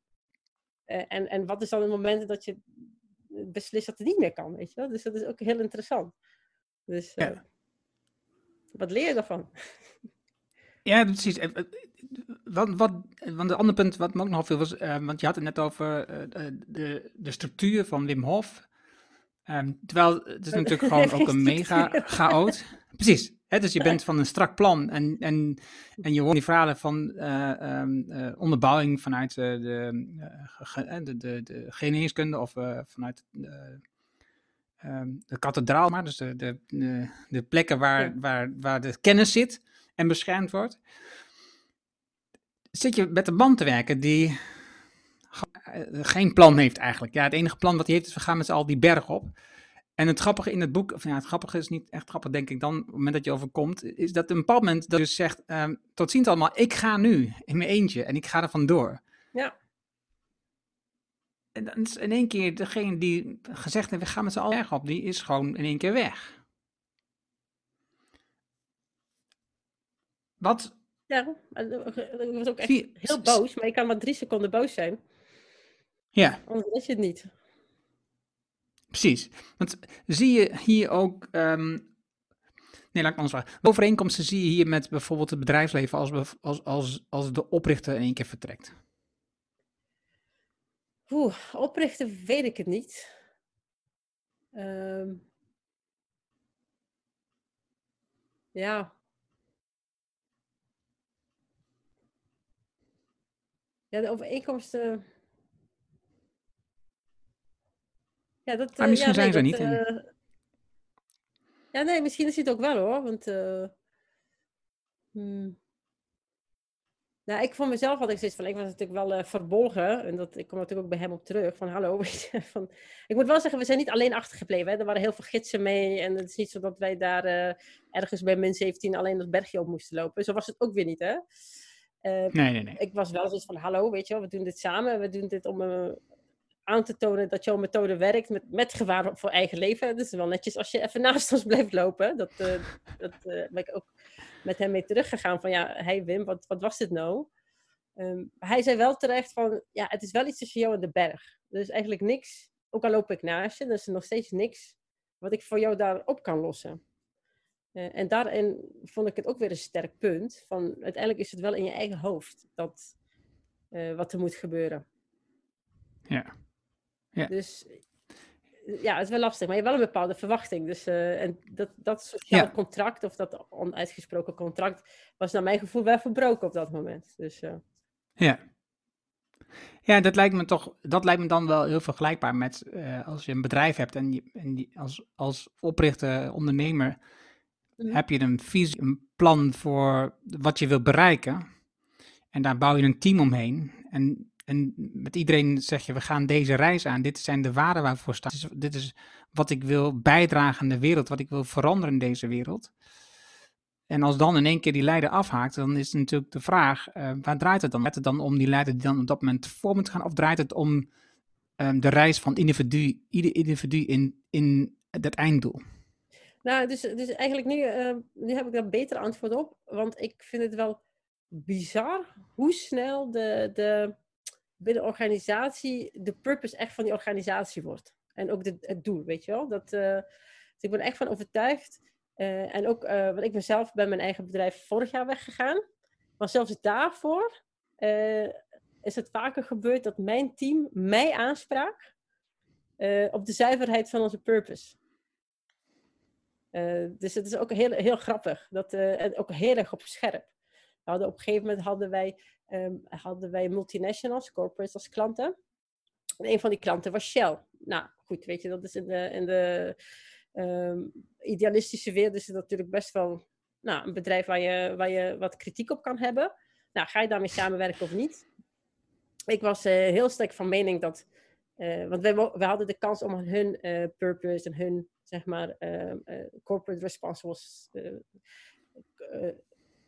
Speaker 3: Eh, en, en wat is dan het moment dat je beslist dat het niet meer kan, weet je wel? Dus dat is ook heel interessant. Dus
Speaker 1: Ja.
Speaker 3: Wat leer je daarvan?
Speaker 1: Ja, precies. Eh, Wat, wat, want het andere punt wat me ook nog viel was, eh, want je had het net over eh, de, de structuur van Wim Hof. Ehm, terwijl het is natuurlijk gewoon ook een mega chaot. Precies. Hè, dus je bent van een strak plan en, en, en je hoort die verhalen van eh, ehm, eh, onderbouwing vanuit de, de, de, de geneeskunde of vanuit de, ehm, de kathedraal, maar dus de, de, de, de plekken waar,
Speaker 3: Ja.
Speaker 1: waar, waar de kennis zit en beschermd wordt. Zit je met een man te werken die eh, geen plan heeft eigenlijk. Ja, het enige plan wat hij heeft is we gaan met z'n allen die berg op. En het grappige in het boek, of ja, het grappige is niet echt grappig denk ik dan, op het moment dat je overkomt, is dat een bepaald moment dat je dus zegt, ehm, tot ziens allemaal, ik ga nu in mijn eentje en ik ga er vandoor.
Speaker 3: Ja.
Speaker 1: En dan is in één keer degene die gezegd heeft, we gaan met z'n allen berg op, die is gewoon in één keer weg. Wat,
Speaker 3: Ja, en, eh, ik was ook echt heel boos, maar je kan maar drie seconden boos zijn.
Speaker 1: ja,
Speaker 3: Anders is je het niet.
Speaker 1: Precies. Want zie je hier ook. ehm, nee, laat ik anders vragen. Overeenkomsten zie je hier met bijvoorbeeld het bedrijfsleven als, als, als, als de oprichter in één keer vertrekt?
Speaker 3: Oeh, oprichten weet ik het niet. Ehm, ja. Ja, de overeenkomsten. Ja, dat.
Speaker 1: Maar
Speaker 3: eh,
Speaker 1: misschien
Speaker 3: ja, nee,
Speaker 1: zijn ze niet
Speaker 3: eh, Ja, nee, misschien is het ook wel hoor. Want. eh, hmm. Nou, ik voor mezelf had ik zoiets van, ik was natuurlijk wel eh, verbolgen. En dat, ik kom natuurlijk ook bij hem op terug. Van hallo, van, ik moet wel zeggen, we zijn niet alleen achtergebleven. Hè. Er waren heel veel gidsen mee. En het is niet zo dat wij daar eh, ergens bij min 17 alleen dat bergje op moesten lopen. Zo was het ook weer niet, hè. Eh,
Speaker 1: Nee, nee, nee.
Speaker 3: ik was wel zoiets van, hallo, weet je wel, we doen dit samen. We doen dit om aan te tonen dat jouw methode werkt met, met gevaar voor eigen leven. Dus wel netjes als je even naast ons blijft lopen. Dat, dat ben ik ook met hem mee teruggegaan van, ja, hey Wim, wat, wat was dit nou? Ehm, hij zei wel terecht van, ja, het is wel iets tussen jou en de berg. Er is eigenlijk niks, ook al loop ik naast je, er is er nog steeds niks wat ik voor jou daarop kan lossen. Eh, en daarin vond ik het ook weer een sterk punt. Van uiteindelijk is het wel in je eigen hoofd dat, eh, wat er moet gebeuren.
Speaker 1: Ja. Ja.
Speaker 3: Dus ja, het is wel lastig, maar je hebt wel een bepaalde verwachting. Dus eh, en dat, dat sociaal
Speaker 1: Ja.
Speaker 3: contract, of dat onuitgesproken contract, was naar mijn gevoel wel verbroken op dat moment. Dus eh,
Speaker 1: Ja. Ja, dat lijkt me toch, dat lijkt me dan wel heel vergelijkbaar met eh, als je een bedrijf hebt en, je, en die, als, als oprichter, ondernemer,
Speaker 3: Mhm.
Speaker 1: heb je een visie, een plan voor wat je wil bereiken. En daar bouw je een team omheen. En, en met iedereen zeg je, we gaan deze reis aan. Dit zijn de waarden waarvoor staan. Dit is, wat ik wil bijdragen aan de wereld, wat ik wil veranderen in deze wereld. En als dan in één keer die leider afhaakt, dan is natuurlijk de vraag, eh, waar draait het dan? Draait het dan om die leider die dan op dat moment voor moet gaan? Of draait het om ehm, de reis van individu, ieder individu in, in dat einddoel?
Speaker 3: Nou, dus, dus eigenlijk nu, nu heb ik daar beter antwoord op. Want ik vind het wel bizar hoe snel de, de, binnen organisatie de purpose echt van die organisatie wordt. En ook het doel, weet je wel. Dat, eh, dus ik ben echt van overtuigd. Eh, en ook, eh want ik ben zelf bij mijn eigen bedrijf vorig jaar weggegaan. Maar zelfs daarvoor is het vaker gebeurd dat mijn team mij aansprak op de zuiverheid van onze purpose. Dus het is ook heel, heel grappig. Dat, en ook heel erg op scherp. We op een gegeven moment hadden wij, ehm, hadden wij multinationals, corporates als klanten. En een van die klanten was Shell. Nou, goed, weet je, dat is in de, in de ehm, idealistische wereld is natuurlijk best wel nou, een bedrijf waar je, waar je wat kritiek op kan hebben. Nou, ga je daarmee samenwerken of niet? Ik was eh, heel sterk van mening dat eh, want wo- wij hadden de kans om hun eh, purpose en hun, zeg maar, ehm, eh, corporate responsibles eh,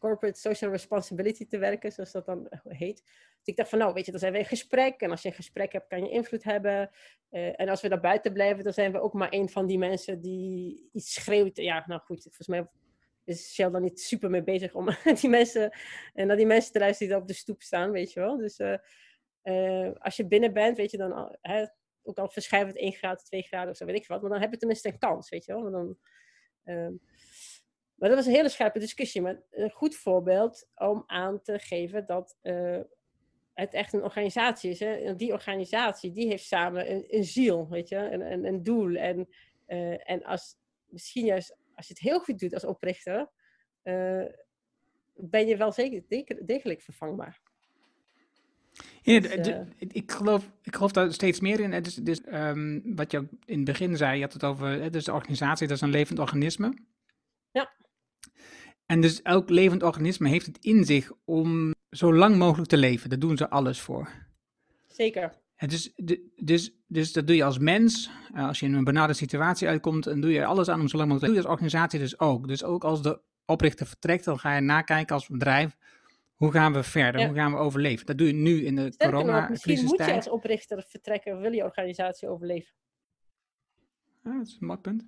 Speaker 3: corporate social responsibility te werken, zoals dat dan heet. Dus ik dacht van, nou, weet je, dan zijn we in gesprek. En als je een gesprek hebt, kan je invloed hebben. Eh, en als we daar buiten blijven, dan zijn we ook maar een van die mensen die iets schreeuwt. Ja, nou goed, volgens mij is Shell dan niet super mee bezig om die mensen, en naar die mensen te luisteren die daar op de stoep staan, weet je wel. Dus als je binnen bent, weet je dan, ook al verschuift het 1 graad, 2 graden of zo, weet ik wat. Maar dan heb je tenminste een kans, weet je wel. Maar, dan, ehm, maar dat was een hele scherpe discussie. Maar een goed voorbeeld om aan te geven dat uh, het echt een organisatie is. Hè? En die organisatie, die heeft samen een, een ziel, weet je. Een, een, een doel. En, uh, en als, misschien juist als je het heel goed doet als oprichter, uh, ben je wel zeker degelijk vervangbaar.
Speaker 1: Ja, dus, ik, geloof, ik geloof daar steeds meer in. Dus, dus um, wat je in het begin zei, je had het over, dus de organisatie, dat is een levend organisme.
Speaker 3: Ja.
Speaker 1: En dus elk levend organisme heeft het in zich om zo lang mogelijk te leven. Daar doen ze alles voor.
Speaker 3: Zeker.
Speaker 1: En dus, dus, dus dat doe je als mens. Uh, als je in een benarde situatie uitkomt, dan doe je alles aan om zo lang mogelijk te leven. doe je als organisatie dus ook. Dus ook als de oprichter vertrekt, dan ga je nakijken als bedrijf hoe gaan we verder? Hoe gaan we overleven? Dat doe je nu in de corona
Speaker 3: Misschien moet je als oprichter vertrekken, wil je organisatie overleven.
Speaker 1: Ja, dat is een mooi punt.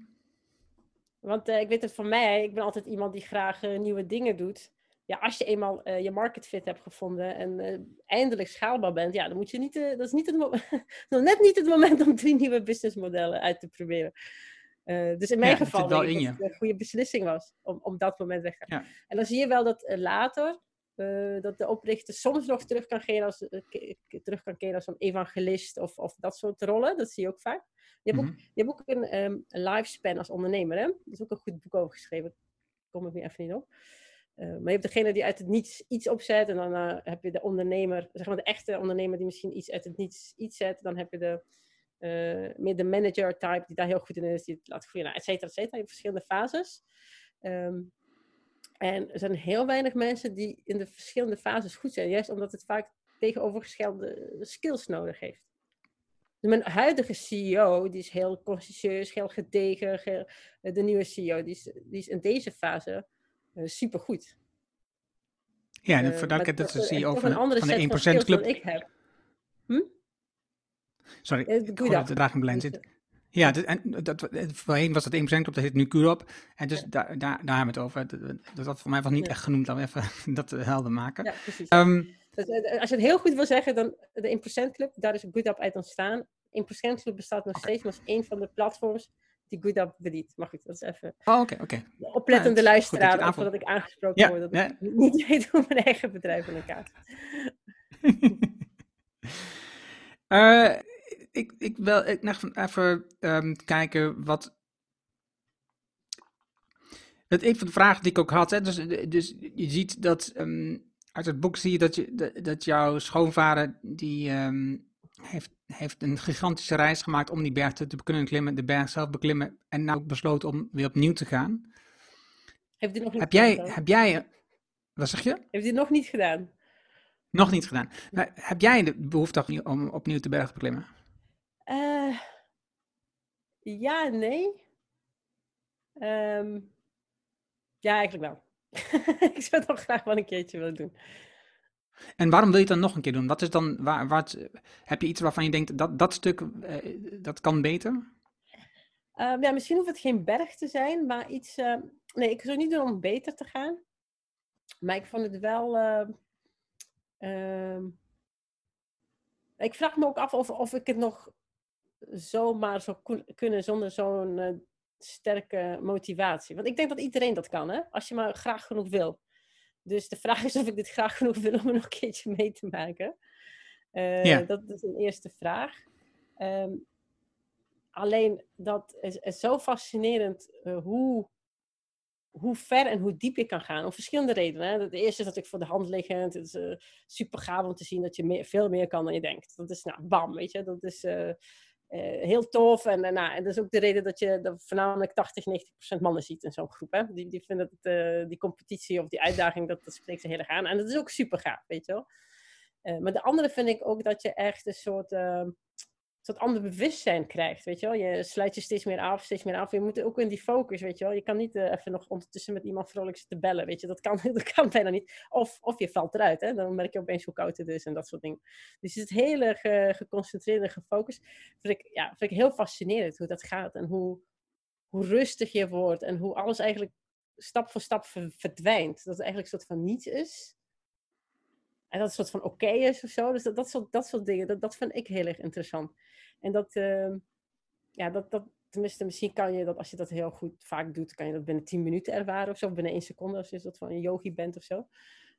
Speaker 3: Want uh, ik weet het van mij, ik ben altijd iemand die graag uh, nieuwe dingen doet. Ja, als je eenmaal uh, je market fit hebt gevonden en eindelijk schaalbaar bent, ja, dan moet je niet, dat is niet het nog net niet het moment om drie nieuwe businessmodellen uit te proberen. dus in mijn ja, geval denk ik dat het een goede beslissing was om, om dat moment weg te gaan. Ja. En dan zie je wel dat later, dat de oprichter soms nog terug kan keren als, terug kan keren als een evangelist of, of dat soort rollen. Dat zie je ook vaak. Je hebt, ook, mhm. je hebt ook een um, lifespan als ondernemer. Hè? Er is ook een goed boek over geschreven. Daar kom ik nu even niet op. Uh, maar je hebt degene die uit het niets iets opzet. En dan heb je de ondernemer, zeg maar de echte ondernemer die misschien iets uit het niets iets zet. Dan heb je de, meer de manager type die daar heel goed in is. Die het laat groeien, et cetera, et cetera. Je hebt verschillende fases. Um, en er zijn heel weinig mensen die in de verschillende fases goed zijn, juist omdat het vaak tegenovergestelde skills nodig heeft. Dus mijn huidige CEO, die is heel consciëntieus, heel gedegen. Heel, de nieuwe CEO, die is, die is in deze fase uh, supergoed.
Speaker 1: Ja, en uh, voor dat, is de CEO van, van, de 1% club.
Speaker 3: ik heb. Hm?
Speaker 1: Sorry, ik hoor dat de draag in blend zit. Ja, dat, en dat, voorheen was dat 1% op, dat heet nu Curop. En dus daar, daar, daar hebben we het over. Dat, dat voor mij was niet echt genoemd, we even dat helder maken.
Speaker 3: Ja, precies. Um, dus, als je het heel goed wil zeggen, dan de 1% Club, daar is GoodUp uit ontstaan. 1% Club bestaat nog steeds, maar is één van de platforms die GoodUp bedient. Mag ik dat is even...
Speaker 1: Oh, oké, oké.
Speaker 3: Oplettende ja, luisteraar, voordat ik aangesproken word, dat ik niet weet hoe mijn eigen bedrijf in elkaar
Speaker 1: uh, ik, ik wil ik nog even um, kijken wat. Het een van de vragen die ik ook had. Hè, dus, dus je ziet dat. Um, uit het boek zie je dat, je, dat, dat jouw schoonvader. die um, heeft, heeft een gigantische reis gemaakt om die berg te, te kunnen klimmen. De berg zelf beklimmen. En nou besloten om weer opnieuw te gaan.
Speaker 3: Heeft nog niet
Speaker 1: heb jij, heb jij. Wat zeg je?
Speaker 3: Heeft hij nog niet gedaan?
Speaker 1: Nog niet gedaan. Maar heb jij de behoefte om opnieuw de berg te beklimmen?
Speaker 3: Uh, ja nee. Um, ja, eigenlijk wel. ik zou het nog graag wel een keertje willen doen.
Speaker 1: En waarom wil je het dan nog een keer doen? Wat is dan, waar, wat, heb je iets waarvan je denkt, dat, dat stuk, uh, dat kan beter?
Speaker 3: Uh, ja, misschien hoeft het geen berg te zijn, maar iets, uh, nee, ik zou niet doen om beter te gaan. Maar ik vond het wel, ehm, ik vraag me ook af of, of ik het nog zomaar zo kunnen zonder zo'n uh, sterke motivatie. Want ik denk dat iedereen dat kan, hè? als je maar graag genoeg wil. Dus de vraag is of ik dit graag genoeg wil om er nog een keertje mee te maken. Uh, ja. Dat is een eerste vraag. Um, alleen dat is, is zo fascinerend uh, hoe, hoe ver en hoe diep je kan gaan. Om verschillende redenen. Hè. De eerste is natuurlijk voor de hand liggend. Het is uh, super gaaf om te zien dat je meer, veel meer kan dan je denkt. Dat is, nou, bam, weet je. Dat is heel tof. En, en, nou, en dat is ook de reden dat je voornamelijk 80, 90 procent mannen ziet in zo'n groep. Hè? Die, die vinden dat uh, die competitie of die uitdaging, dat, dat spreekt ze heel erg aan. En dat is ook super gaaf, weet je wel. Maar de andere vind ik ook dat je echt een soort soort ander bewustzijn krijgt, weet je wel. Je sluit je steeds meer af, steeds meer af. Je moet ook in die focus, weet je wel. Je kan niet eh, even nog ondertussen met iemand vrolijk zitten bellen, weet je. Dat kan, dat kan bijna niet. Of, of je valt eruit, hè. Dan merk je opeens hoe koud het is en dat soort dingen. Dus het is heel erg geconcentreerd en gefocust. Vind ik, ja, vind ik heel fascinerend hoe dat gaat en hoe, hoe rustig je wordt en hoe alles eigenlijk stap voor stap verdwijnt. Dat het eigenlijk een soort van niets is. En dat soort van oké is of zo. Dus dat, dat, soort, dat soort dingen, dat, dat vind ik heel erg interessant. En dat, uh, ja, dat, dat, tenminste, misschien kan je dat, als je dat heel goed vaak doet, kan je dat binnen 10 minuten ervaren of zo. Of binnen 1 seconde, als je dat van een yogi bent of zo.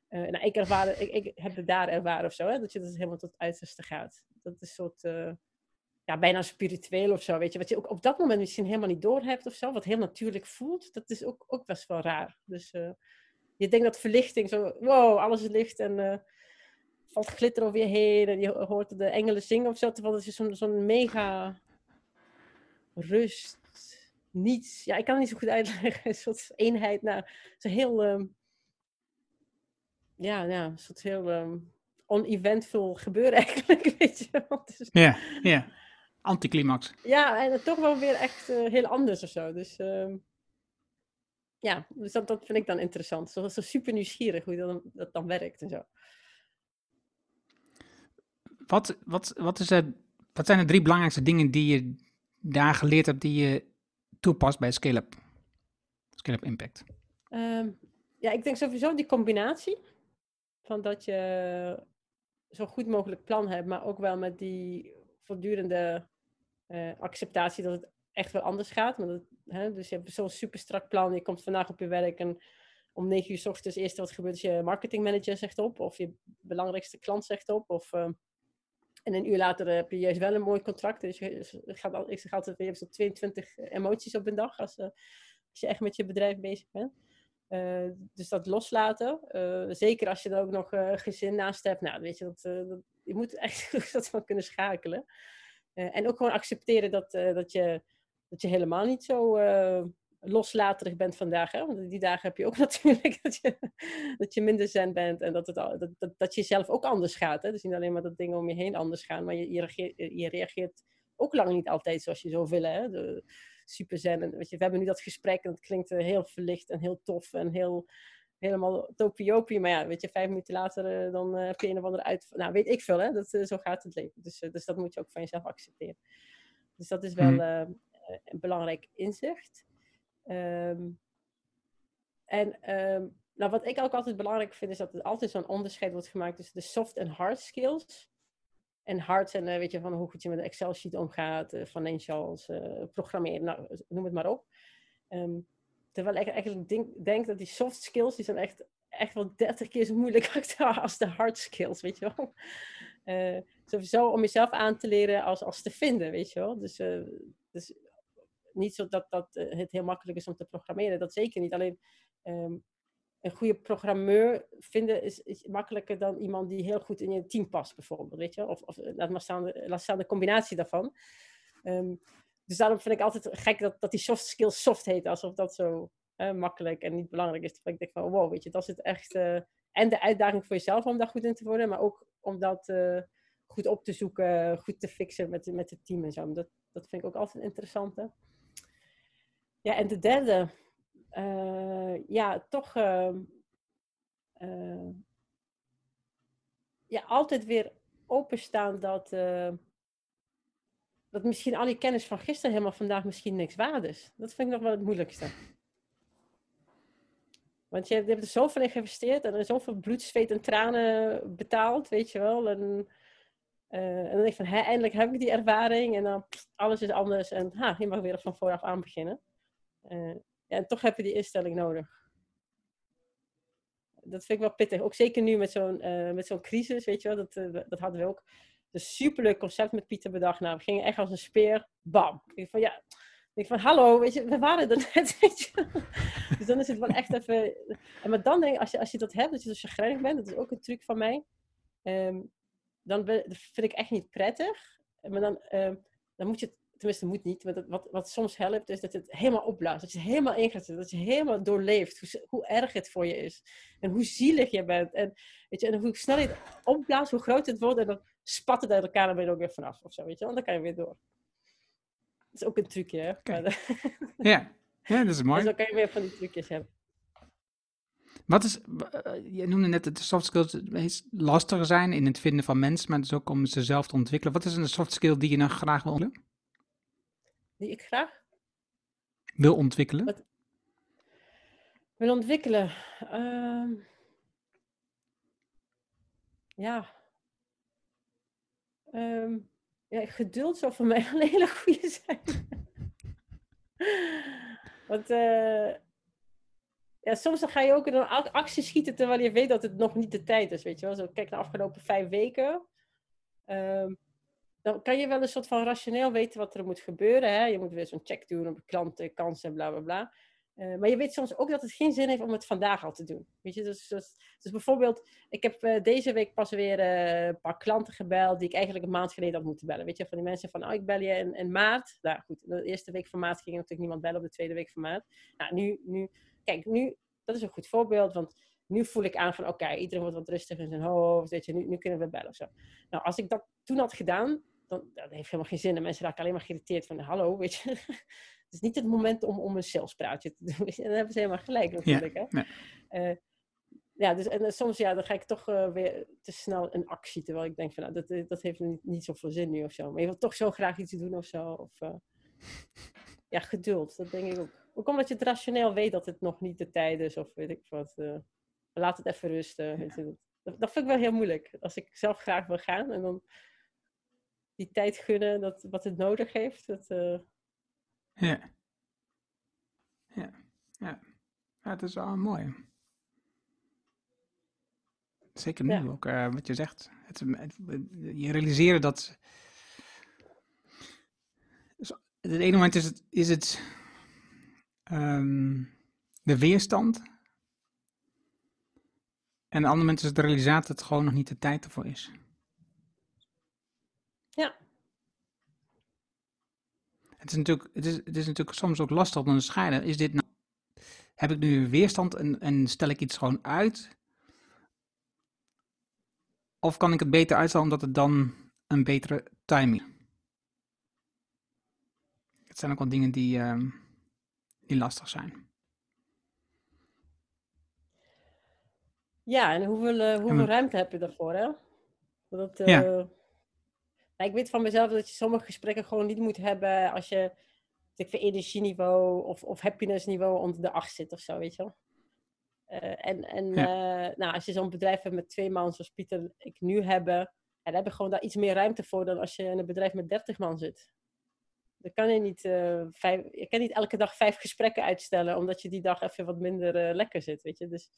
Speaker 3: Uh, nou, ik, ik, ik heb het daar ervaren of zo, hè, dat je dat helemaal tot het uiterste gaat. Dat is een soort, uh, ja, bijna spiritueel of zo, weet je. Wat je ook op dat moment misschien helemaal niet doorhebt of zo, wat heel natuurlijk voelt, dat is ook, ook best wel raar. Dus uh, je denkt dat verlichting zo, wow, alles is licht en valt glitter over je heen en je hoort de engelen zingen of zo, terwijl het is zo'n zo'n mega rust, niets. Ja, ik kan het niet zo goed uitleggen, een soort eenheid, nou, zo heel, um, ja, ja, een soort heel um, on-eventvol gebeuren eigenlijk, weet je wel.
Speaker 1: Dus, ja, ja anticlimax.
Speaker 3: Ja, en toch wel weer echt uh, heel anders of zo. Dus uh, ja, dus dat, dat vind ik dan interessant. Zo, zo super nieuwsgierig hoe dat, dat dan werkt en zo.
Speaker 1: Wat, wat, wat, is wat zijn de drie belangrijkste dingen die je daar geleerd hebt, die je toepast bij Scale-up? Scale-up Impact.
Speaker 3: Um, ja, ik denk sowieso die combinatie van dat je zo goed mogelijk plan hebt, maar ook wel met die voortdurende uh, acceptatie dat het echt wel anders gaat. Maar dat, hè, dus je hebt zo'n super strak plan. Je komt vandaag op je werk en om negen uur s ochtends eerst wat gebeurt is je marketingmanager zegt op. Of je belangrijkste klant zegt op. Of, uh, en een uur later heb je juist wel een mooi contract. Dus je gaat, al, ik zeg altijd, je hebt zo 22 emoties op een dag als, uh, als je echt met je bedrijf bezig bent. Uh, dus dat loslaten. Zeker als je er ook nog gezin naast hebt. Nou, weet je, dat, dat je moet echt dat van kunnen schakelen. En ook gewoon accepteren dat, dat, je, dat je helemaal niet zo loslaterig bent vandaag. Hè? Want die dagen heb je ook natuurlijk dat je, dat je minder zen bent en dat, het, dat, dat, dat je zelf ook anders gaat. Hè? Dus niet alleen maar dat dingen om je heen anders gaan, maar je, je, reageert, je reageert ook lang niet altijd zoals je zou willen. Hè? De, super zen. En, weet je, we hebben nu dat gesprek en het klinkt heel verlicht en heel tof en heel helemaal topiopie. Maar ja, weet je, vijf minuten later uh, dan uh, heb je een of andere uit... Nou, weet ik veel, hè. Dat, uh, zo gaat het leven. Dus, dus dat moet je ook van jezelf accepteren. Dus dat is wel mm. een belangrijk inzicht. Um, en um, nou, wat ik ook altijd belangrijk vind, is dat er altijd zo'n onderscheid wordt gemaakt tussen de soft en hard skills. En hard zijn, weet je, van hoe goed je met een Excel-sheet omgaat, financials, programmeren, nou, noem het maar op. Um, Terwijl ik eigenlijk denk, denk, dat die soft skills, die zijn echt, echt wel 30 keer zo moeilijk als de hard skills, weet je wel. Uh, sowieso om jezelf aan te leren als, als te vinden, weet je wel. Dus, uh, dus niet zo dat, dat uh, het heel makkelijk is om te programmeren, dat zeker niet. Alleen um, een goede programmeur vinden is, makkelijker dan iemand die heel goed in je team past, bijvoorbeeld, weet je Of, of laat maar staan de, combinatie daarvan. Um, dus daarom vind ik altijd gek dat, dat die soft skills soft heet, alsof dat zo uh, makkelijk en niet belangrijk is. Terwijl ik denk van, wow, weet je, dat is het echt... En de uitdaging voor jezelf om daar goed in te worden, maar ook om dat goed op te zoeken, goed te fixen met, met het team en zo. Dat, dat vind ik ook altijd interessant. Ja, en de derde, ja, toch ja, altijd weer openstaan dat dat misschien al die kennis van gisteren helemaal vandaag misschien niks waard is. Dat vind ik nog wel het moeilijkste. Want je, hebt er zoveel in geïnvesteerd en er zoveel bloed, zweet en tranen betaald, weet je wel. En, en dan denk ik van, eindelijk heb ik die ervaring en dan alles is anders en ha, je mag weer van vooraf aan beginnen. Uh, ja, en toch heb je die instelling nodig. Dat vind ik wel pittig. Ook zeker nu met zo'n uh, met zo'n crisis, weet je wel. Dat, dat hadden we ook een superleuk concept met Pieter bedacht. Nou, we gingen echt als een speer. Bam. Ik van ja. Ik van hallo, weet je, we waren er net, weet je. Dus dan is het wel echt even. En maar dan denk ik, als je, als je dat hebt, dat je zo chagrijnig bent, dat is ook een truc van mij. Um, dan vind ik echt niet prettig. Maar dan, um, dan moet je het, tenminste moet niet, maar dat, wat, wat soms helpt, is dat het helemaal opblaast. Dat je het helemaal ingaat, dat je helemaal doorleeft hoe, hoe erg het voor je is. En hoe zielig je bent. En, weet je, en hoe snel je het opblaast, hoe groot het wordt. En dan spatten uit elkaar, dan ben je er ook weer vanaf of zo, weet je wel. Dan kan je weer door. Dat is ook een trucje, hè. Maar
Speaker 1: Ja, ja dat is mooi.
Speaker 3: dus dan kan je weer van die trucjes hebben.
Speaker 1: Wat is, eh, je noemde net dat de soft skills het meest lastiger zijn in het vinden van mensen, maar dus ook om ze zelf te ontwikkelen. Wat is een soft skill die je nou graag wil, ontwikkelen?
Speaker 3: Die ik graag
Speaker 1: wil ontwikkelen?
Speaker 3: Wat- wil ontwikkelen. Ehm, ja. Ehm, ja, geduld zou voor mij een hele goede zijn. Want eh, ja, soms dan ga je ook in een ac- actie schieten terwijl je weet dat het nog niet de tijd is. Weet je wel? Zo, kijk naar de afgelopen vijf weken. Ehm, dan kan je wel een soort van rationeel weten wat er moet gebeuren. Hè? Je moet weer zo'n check doen op klanten, kansen, bla bla bla. Eh, maar je weet soms ook dat het geen zin heeft om het vandaag al te doen. Weet je, dus, dus, dus bijvoorbeeld, ik heb eh, deze week pas weer eh, een paar klanten gebeld die ik eigenlijk een maand geleden had moeten bellen. Weet je, van die mensen van, oh, ik bel je in, in maart. Nou goed, de eerste week van maart ging natuurlijk niemand bellen, op de tweede week van maart. Nou, nu, nu, kijk, nu, dat is een goed voorbeeld, want nu voel ik aan van, oké, iedereen wordt wat rustiger in zijn hoofd, weet je, nu, nu kunnen we bellen zo. Nou, als ik dat toen had gedaan, dan dat heeft helemaal geen zin. En mensen raken alleen maar geïrriteerd van, hallo, weet je. Het is niet het moment om, om een salespraatje te doen. En dan hebben ze helemaal gelijk natuurlijk. hè?
Speaker 1: ja.
Speaker 3: Eh, ja, dus en, soms ja, dan ga ik toch eh, weer te snel in actie. Terwijl ik denk van, nou, dat, eh, dat heeft niet, niet zoveel zin nu of zo. Maar je wilt toch zo graag iets doen of zo. Of, ja, geduld, dat denk ik ook. Ook omdat je het rationeel weet dat het nog niet de tijd is. Of weet ik wat. laat het even rusten. Weet je, dat, dat, dat vind ik wel heel moeilijk. Als ik zelf graag wil gaan en dan die tijd gunnen dat, wat het nodig heeft. Dat, eh,
Speaker 1: Ja. Ja. Ja. Ja, het is wel mooi. Zeker nu
Speaker 3: Ja.
Speaker 1: ook, eh, wat je zegt. Het, het- je realiseren dat... Het ene moment is het, is het ehm, de weerstand. En het andere moment is het de realisatie dat het gewoon nog niet de tijd ervoor is.
Speaker 3: Ja,
Speaker 1: Het is natuurlijk, het is, het is natuurlijk soms ook lastig om te onderscheiden. Is dit nou, heb ik nu weerstand en, en stel ik iets gewoon uit? Of kan ik het beter uitstellen omdat het dan een betere timing is? Het zijn ook wel dingen die, ehm, die lastig zijn.
Speaker 3: Ja, en hoeveel, eh, hoeveel ruimte heb je daarvoor, hè? Dat, eh,
Speaker 1: Ja.
Speaker 3: Nou, ik weet van mezelf dat je sommige gesprekken gewoon niet moet hebben als je ik vind, energieniveau of, of happinessniveau onder de acht zit of zo, weet je wel. Eh, en en eh, nou, als je zo'n bedrijf hebt met twee man zoals Pieter en ik nu hebben, dan heb je gewoon daar iets meer ruimte voor dan als je in een bedrijf met 30 man zit. Dan kan je niet, eh, vijf, je kan niet elke dag vijf gesprekken uitstellen, omdat je die dag even wat minder lekker zit, weet je. Dus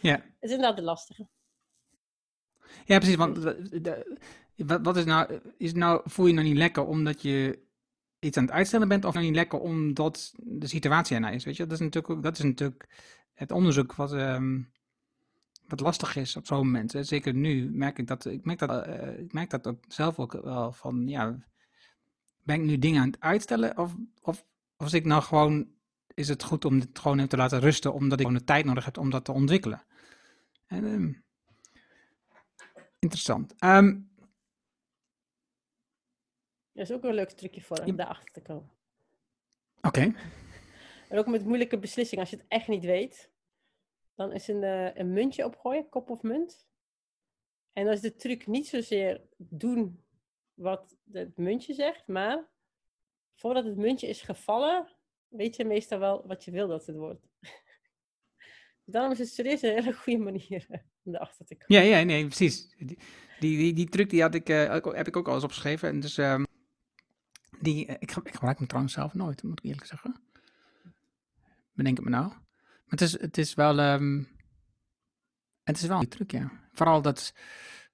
Speaker 1: Ja,
Speaker 3: het is inderdaad de lastige.
Speaker 1: ja precies. Want de- de- wat, wat is nou, is nou, voel je nou niet lekker omdat je iets aan het uitstellen bent, of nou niet lekker omdat de situatie ernaar is? Weet je, dat is natuurlijk, dat is natuurlijk het onderzoek wat, ehm, wat lastig is op zo'n moment. Hè. Zeker nu merk ik dat, ik merk dat, eh, ik merk dat ook zelf ook wel van, ja, ben ik nu dingen aan het uitstellen, of, of, of is ik nou gewoon, is het goed om het gewoon even te laten rusten, omdat ik gewoon de tijd nodig heb om dat te ontwikkelen? En, ehm, interessant. Ehm,
Speaker 3: Dat is ook een leuk trucje voor om
Speaker 1: Ja.
Speaker 3: daarachter te komen.
Speaker 1: Oké.
Speaker 3: En ook met moeilijke beslissingen, als je het echt niet weet, dan is een, eh, een muntje opgooien, kop of munt. En dan is de truc niet zozeer doen wat het muntje zegt, maar voordat het muntje is gevallen, weet je meestal wel wat je wil dat het wordt. Daarom is het serieus een hele goede manier om erachter te komen.
Speaker 1: Ja, ja, nee, precies. Die, die, die, truc die had ik, eh, heb ik ook al eens opgeschreven. En dus, ehm, die, eh, ik, ik gebruik hem trouwens zelf nooit, moet ik eerlijk zeggen. Bedenk het me nou. Maar het is, het is wel, ehm, het is wel een truc, ja. Vooral dat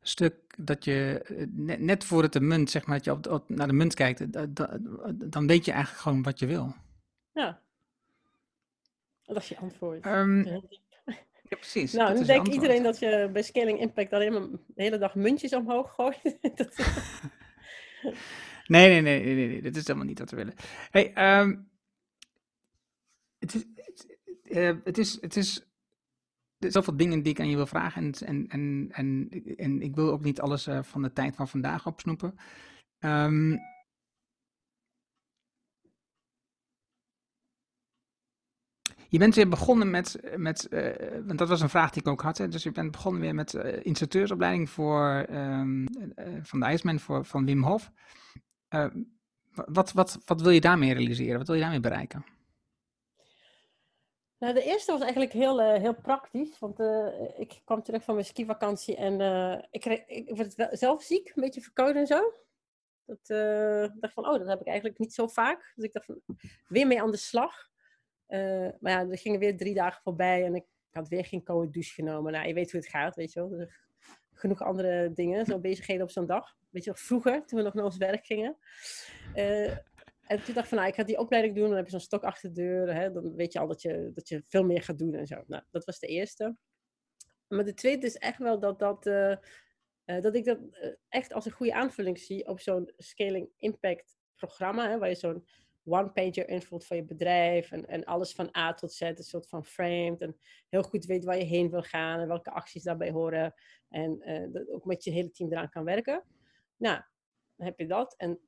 Speaker 1: stuk dat je, eh, net, net voordat de munt, zeg maar, dat je op, op- naar de munt kijkt, da- da- dan weet je eigenlijk gewoon wat je wil.
Speaker 3: Ja. Dat is je antwoord.
Speaker 1: Ehm, ja, precies.
Speaker 3: Nou,
Speaker 1: je
Speaker 3: denkt
Speaker 1: antwoord.
Speaker 3: iedereen dat je bij Scaling Impact alleen maar de hele dag muntjes omhoog gooit. dat,
Speaker 1: Nee, nee, nee, nee, nee, dat is helemaal niet wat we willen. Hey, ehm, het is, het, eh, het is, het is, er zoveel dingen die ik aan je wil vragen. En, en, en, en, en ik wil ook niet alles uh, van de tijd van vandaag opsnoepen. Um, je bent weer begonnen met, met uh, want dat was een vraag die ik ook had. Hè, dus je bent begonnen weer met uh, instructeursopleiding voor, um, van de IJsman voor, van Wim Hof. Wat, wat, wat wil je daarmee realiseren? Wat wil je daarmee bereiken?
Speaker 3: Nou, de eerste was eigenlijk heel, uh, heel praktisch, want uh, ik kwam terug van mijn skivakantie en ik, ik werd zelf ziek, een beetje verkouden en zo. Dat dacht van, oh, dat heb ik eigenlijk niet zo vaak. Dus ik dacht van, weer mee aan de slag. maar ja, er gingen weer drie dagen voorbij en ik had weer geen koude douche genomen. Nou, je weet hoe het gaat, weet je wel. Er genoeg andere dingen, zo bezigheden op zo'n dag. Weet je vroeger, toen we nog naar ons werk gingen. En toen dacht ik van, nou, ik ga die opleiding doen. Dan heb je zo'n stok achter de deur. Hè, dan weet je al dat je, dat je veel meer gaat doen en zo. Nou, dat was de eerste. Maar de tweede is echt wel dat, dat, uh, uh, dat ik dat echt als een goede aanvulling zie op zo'n Scaling Impact programma. Hè, waar je zo'n one-pager invult van je bedrijf. En, en alles van A tot Z, een soort van framed. En heel goed weet waar je heen wil gaan en welke acties daarbij horen. En dat ook met je hele team eraan kan werken. Nou, dan heb je dat. En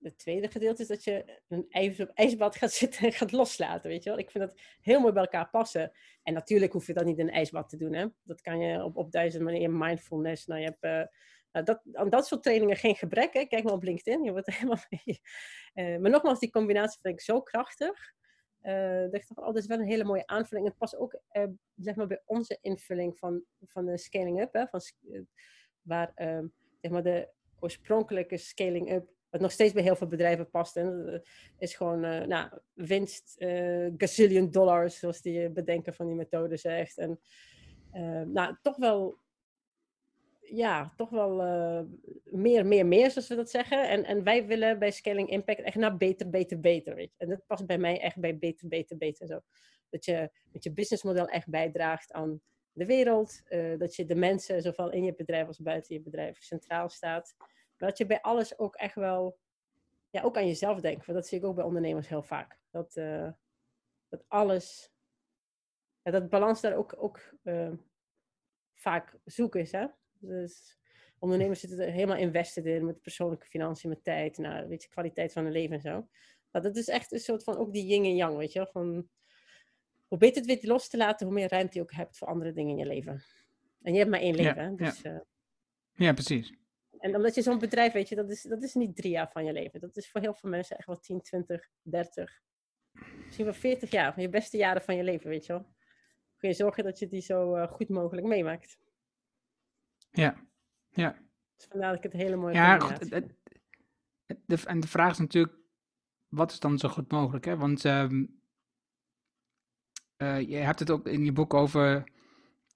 Speaker 3: het tweede gedeelte is dat je een ijs op ijsbad gaat zitten en gaat loslaten, weet je wel. Ik vind dat heel mooi bij elkaar passen. En natuurlijk hoef je dat niet in een ijsbad te doen, hè. Dat kan je op, op manieren, mindfulness. Nou, je hebt nou, dat, aan dat soort trainingen geen gebrek, hè. Kijk maar op LinkedIn, je wordt helemaal. Uh, maar nogmaals, die combinatie vind ik zo krachtig. Uh, dat ik van, oh, dat is wel een hele mooie aanvulling. Het past ook, zeg maar, bij onze invulling van, van de scaling up, hè. Van, waar, ehm, zeg maar, de oorspronkelijke scaling up wat nog steeds bij heel veel bedrijven past. En is gewoon nou, winst, gazillion dollars, zoals die bedenker van die methode zegt. En nou, toch wel, ja, toch wel meer, meer, meer, zoals we dat zeggen. En, en wij willen bij Scaling Impact echt naar beter, beter, beter. Weet je? En dat past bij mij echt bij beter, beter, beter. Zo. Dat je met je businessmodel echt bijdraagt aan de wereld. dat je de mensen, zowel in je bedrijf als buiten je bedrijf, centraal staat. Maar dat je bij alles ook echt wel, ja, ook aan jezelf denkt. Want dat zie ik ook bij ondernemers heel vaak. Dat, uh, dat alles, ja, dat balans daar ook, ook vaak zoek is. Hè? Dus ondernemers zitten er helemaal invested in met persoonlijke financiën, met tijd, nou, weet je, kwaliteit van hun leven en zo. Maar dat is echt een soort van ook die yin en yang, weet je Van, hoe beter het weet los te laten, hoe meer ruimte je ook hebt voor andere dingen in je leven. En je hebt maar één leven,
Speaker 1: ja,
Speaker 3: dus...
Speaker 1: Ja. Uh, ja, precies.
Speaker 3: En omdat je zo'n bedrijf, weet je, dat is, dat is niet drie jaar van je leven. Dat is voor heel veel mensen echt wel 10, 20, 30, misschien wel 40 jaar. Van je beste jaren van je leven, weet je wel. Kun je zorgen dat je die zo uh, goed mogelijk meemaakt.
Speaker 1: Ja, ja.
Speaker 3: Dus vandaar dat ik het hele mooie
Speaker 1: ja, goed, het, de, En de vraag is natuurlijk, wat is dan zo goed mogelijk? Hè? Want um, uh, je hebt het ook in je boek over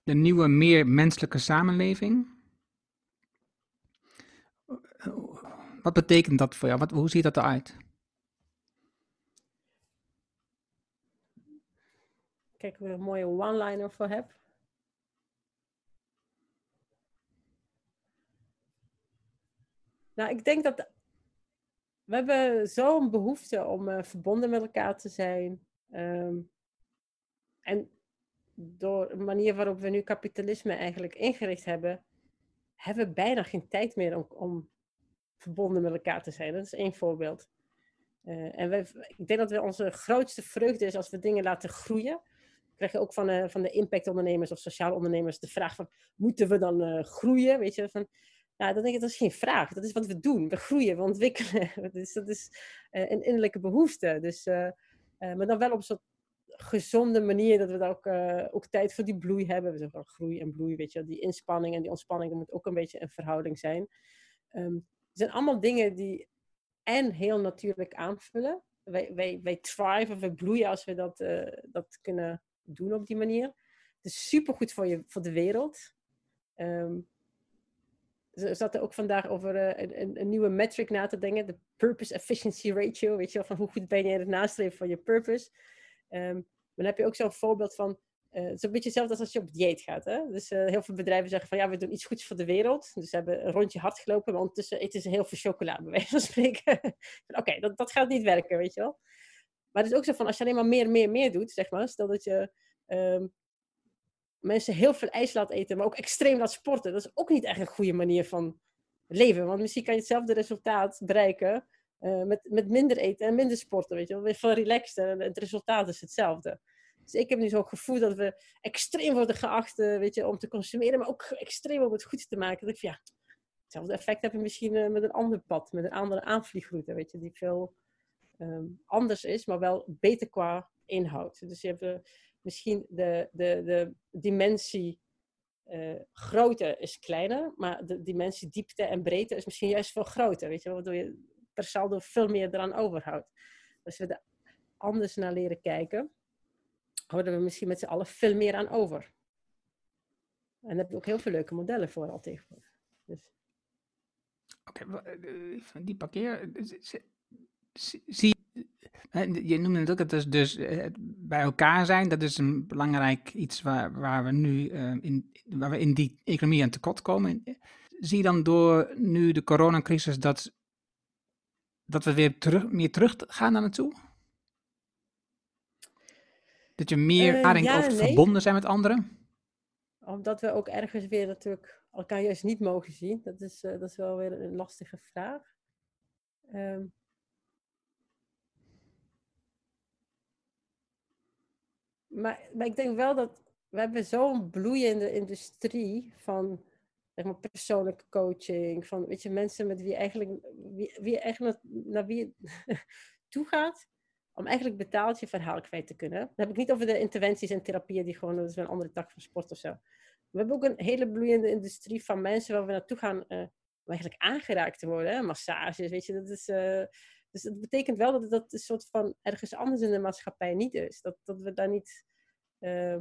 Speaker 1: de nieuwe, meer menselijke samenleving. Wat betekent dat voor jou? Wat, hoe ziet dat eruit?
Speaker 3: Kijk, ik een mooie one-liner voor heb. Nou, ik denk dat we hebben zo'n behoefte om uh, verbonden met elkaar te zijn. Um, en door de manier waarop we nu kapitalisme eigenlijk ingericht hebben, hebben we bijna geen tijd meer om, om verbonden met elkaar te zijn. Dat is één voorbeeld. Uh, en ik denk dat we onze grootste vreugde is als we dingen laten groeien. We krijgen ook van de, van de impactondernemers of sociale ondernemers de vraag van, moeten we dan groeien? Weet je, van, nou, dan denk ik, dat is geen vraag. Dat is wat we doen. We groeien, we ontwikkelen. dat is uh, een innerlijke behoefte. Dus, maar dan wel op zo'n gezonde manier, dat we daar ook, ook tijd voor die bloei hebben. We zeggen groei en bloei, weet je. Die inspanning en die ontspanning, dat moet ook een beetje een verhouding zijn. Het zijn allemaal dingen die en heel natuurlijk aanvullen. Wij, wij, wij thriven, we bloeien als we dat, dat kunnen doen op die manier. Het is supergoed voor, je, voor de wereld. Um, zat er ook vandaag over uh, een, een, nieuwe metric na te denken. De Purpose Efficiency Ratio. Weet je wel, van hoe goed ben je in het nastreven van je purpose. Um, dan heb je ook zo'n voorbeeld van uh, het is een beetje hetzelfde als als je op dieet gaat. Hè? Dus uh, heel veel bedrijven zeggen van ja, we doen iets goeds voor de wereld. Dus ze hebben een rondje hard gelopen, maar ondertussen eten ze heel veel chocola, bij wijze van spreken. Oké, dat, dat gaat niet werken, weet je wel. Maar het is ook zo van als je alleen maar meer, meer, meer doet, zeg maar. Stel dat je um, mensen heel veel ijs laat eten, maar ook extreem laat sporten. Dat is ook niet echt een goede manier van leven. Want misschien kan je hetzelfde resultaat bereiken uh, met, met minder eten en minder sporten. Weet je wel, veel relaxed en het resultaat is hetzelfde. Dus ik heb nu zo'n gevoel dat we extreem worden geacht weet je, om te consumeren, maar ook extreem om het goed te maken. Dat ik ja, hetzelfde effect heb je misschien uh, met een ander pad, met een andere aanvliegroute, weet je, die veel um, anders is, maar wel beter qua inhoud. Dus je hebt misschien de, de, de dimensie uh, grootte is kleiner, maar de dimensie diepte en breedte is misschien juist veel groter, weet je, waardoor je per saldo veel meer eraan overhoudt. Als we er anders naar leren kijken, houden we misschien met z'n allen veel meer aan over. En daar heb je ook heel veel leuke modellen voor al tegenwoordig. Dus.
Speaker 1: Oké, okay, eh, die parkeer. Zie je noemde het ook, dat is dus uh, bij elkaar zijn, dat is een belangrijk iets waar, waar we nu uh, in, waar we in die economie aan tekort komen. Zie je dan door nu de coronacrisis dat, dat we weer terug, meer terug gaan naar naartoe? Dat je meer uh, ja, nee. verbonden zijn met anderen?
Speaker 3: Omdat we ook ergens weer natuurlijk elkaar juist niet mogen zien. Dat is, dat is wel weer een lastige vraag. Um, maar, ik denk wel dat we hebben zo'n bloeiende industrie van zeg maar, persoonlijke coaching. Van weet je, mensen met wie eigenlijk, wie, wie naar wie je toe gaat. Om eigenlijk betaald je verhaal kwijt te kunnen. Dan heb ik niet over de interventies en therapieën die gewoon, dat is een andere tak van sport of zo. We hebben ook een hele bloeiende industrie van mensen waar we naartoe gaan uh, om eigenlijk aangeraakt te worden. Massages, weet je, dat is... Uh, dus dat betekent wel dat dat een soort van ergens anders in de maatschappij niet is. Dat, dat we daar niet uh,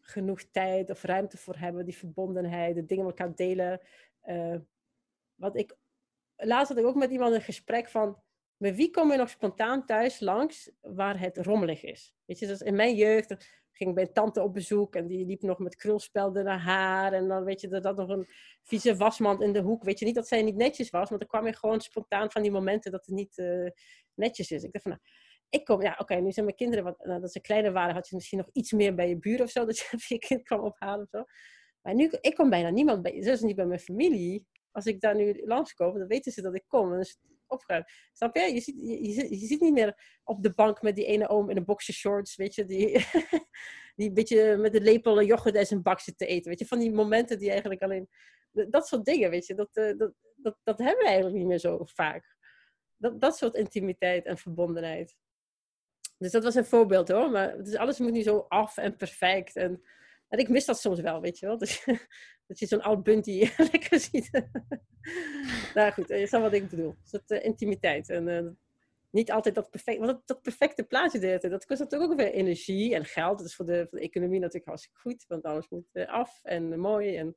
Speaker 3: genoeg tijd of ruimte voor hebben, die verbondenheid, de dingen met elkaar delen. Uh, wat ik, laatst had ik ook met iemand een gesprek van, met wie kom je nog spontaan thuis langs waar het rommelig is? Weet je, dus in mijn jeugd ging bij tante op bezoek en die liep nog met krulspelden naar haar. En dan weet je, er dat nog een vieze wasmand in de hoek. Weet je niet dat zij niet netjes was, maar dan kwam je gewoon spontaan van die momenten dat het niet uh, netjes is. Ik dacht van, nou, ik kom, ja, oké, nu zijn mijn kinderen, wat, nou, dat ze kleiner waren, had je misschien nog iets meer bij je buren of zo, dat je je kind kwam ophalen of zo. Maar nu, ik kom bijna niemand bij, zelfs niet bij mijn familie. Als ik daar nu langskom, dan weten ze dat ik kom. Het opgeruimd. Snap je? Je ziet, je, ziet niet meer op de bank met die ene oom in een boxershorts, weet je, die, die een beetje met de lepel yoghurt uit zijn bak zit te eten. Weet je, van die momenten die eigenlijk alleen... Dat soort dingen, weet je, dat, uh, dat, dat, dat hebben we eigenlijk niet meer zo vaak. Dat, dat soort intimiteit en verbondenheid. Dus dat was een voorbeeld hoor. Maar dus alles moet nu zo af en perfect. En, en ik mis dat soms wel, weet je wel. Dus, dat je zo'n oud bunty lekker ziet. nou goed, je snapt wat ik bedoel. Dus dat uh, intimiteit. En uh, niet altijd dat perfecte... Want dat, perfecte plaatje dat kost natuurlijk ook weer energie en geld. Dat is voor de, economie natuurlijk hartstikke goed. Want alles moet af en mooi. En,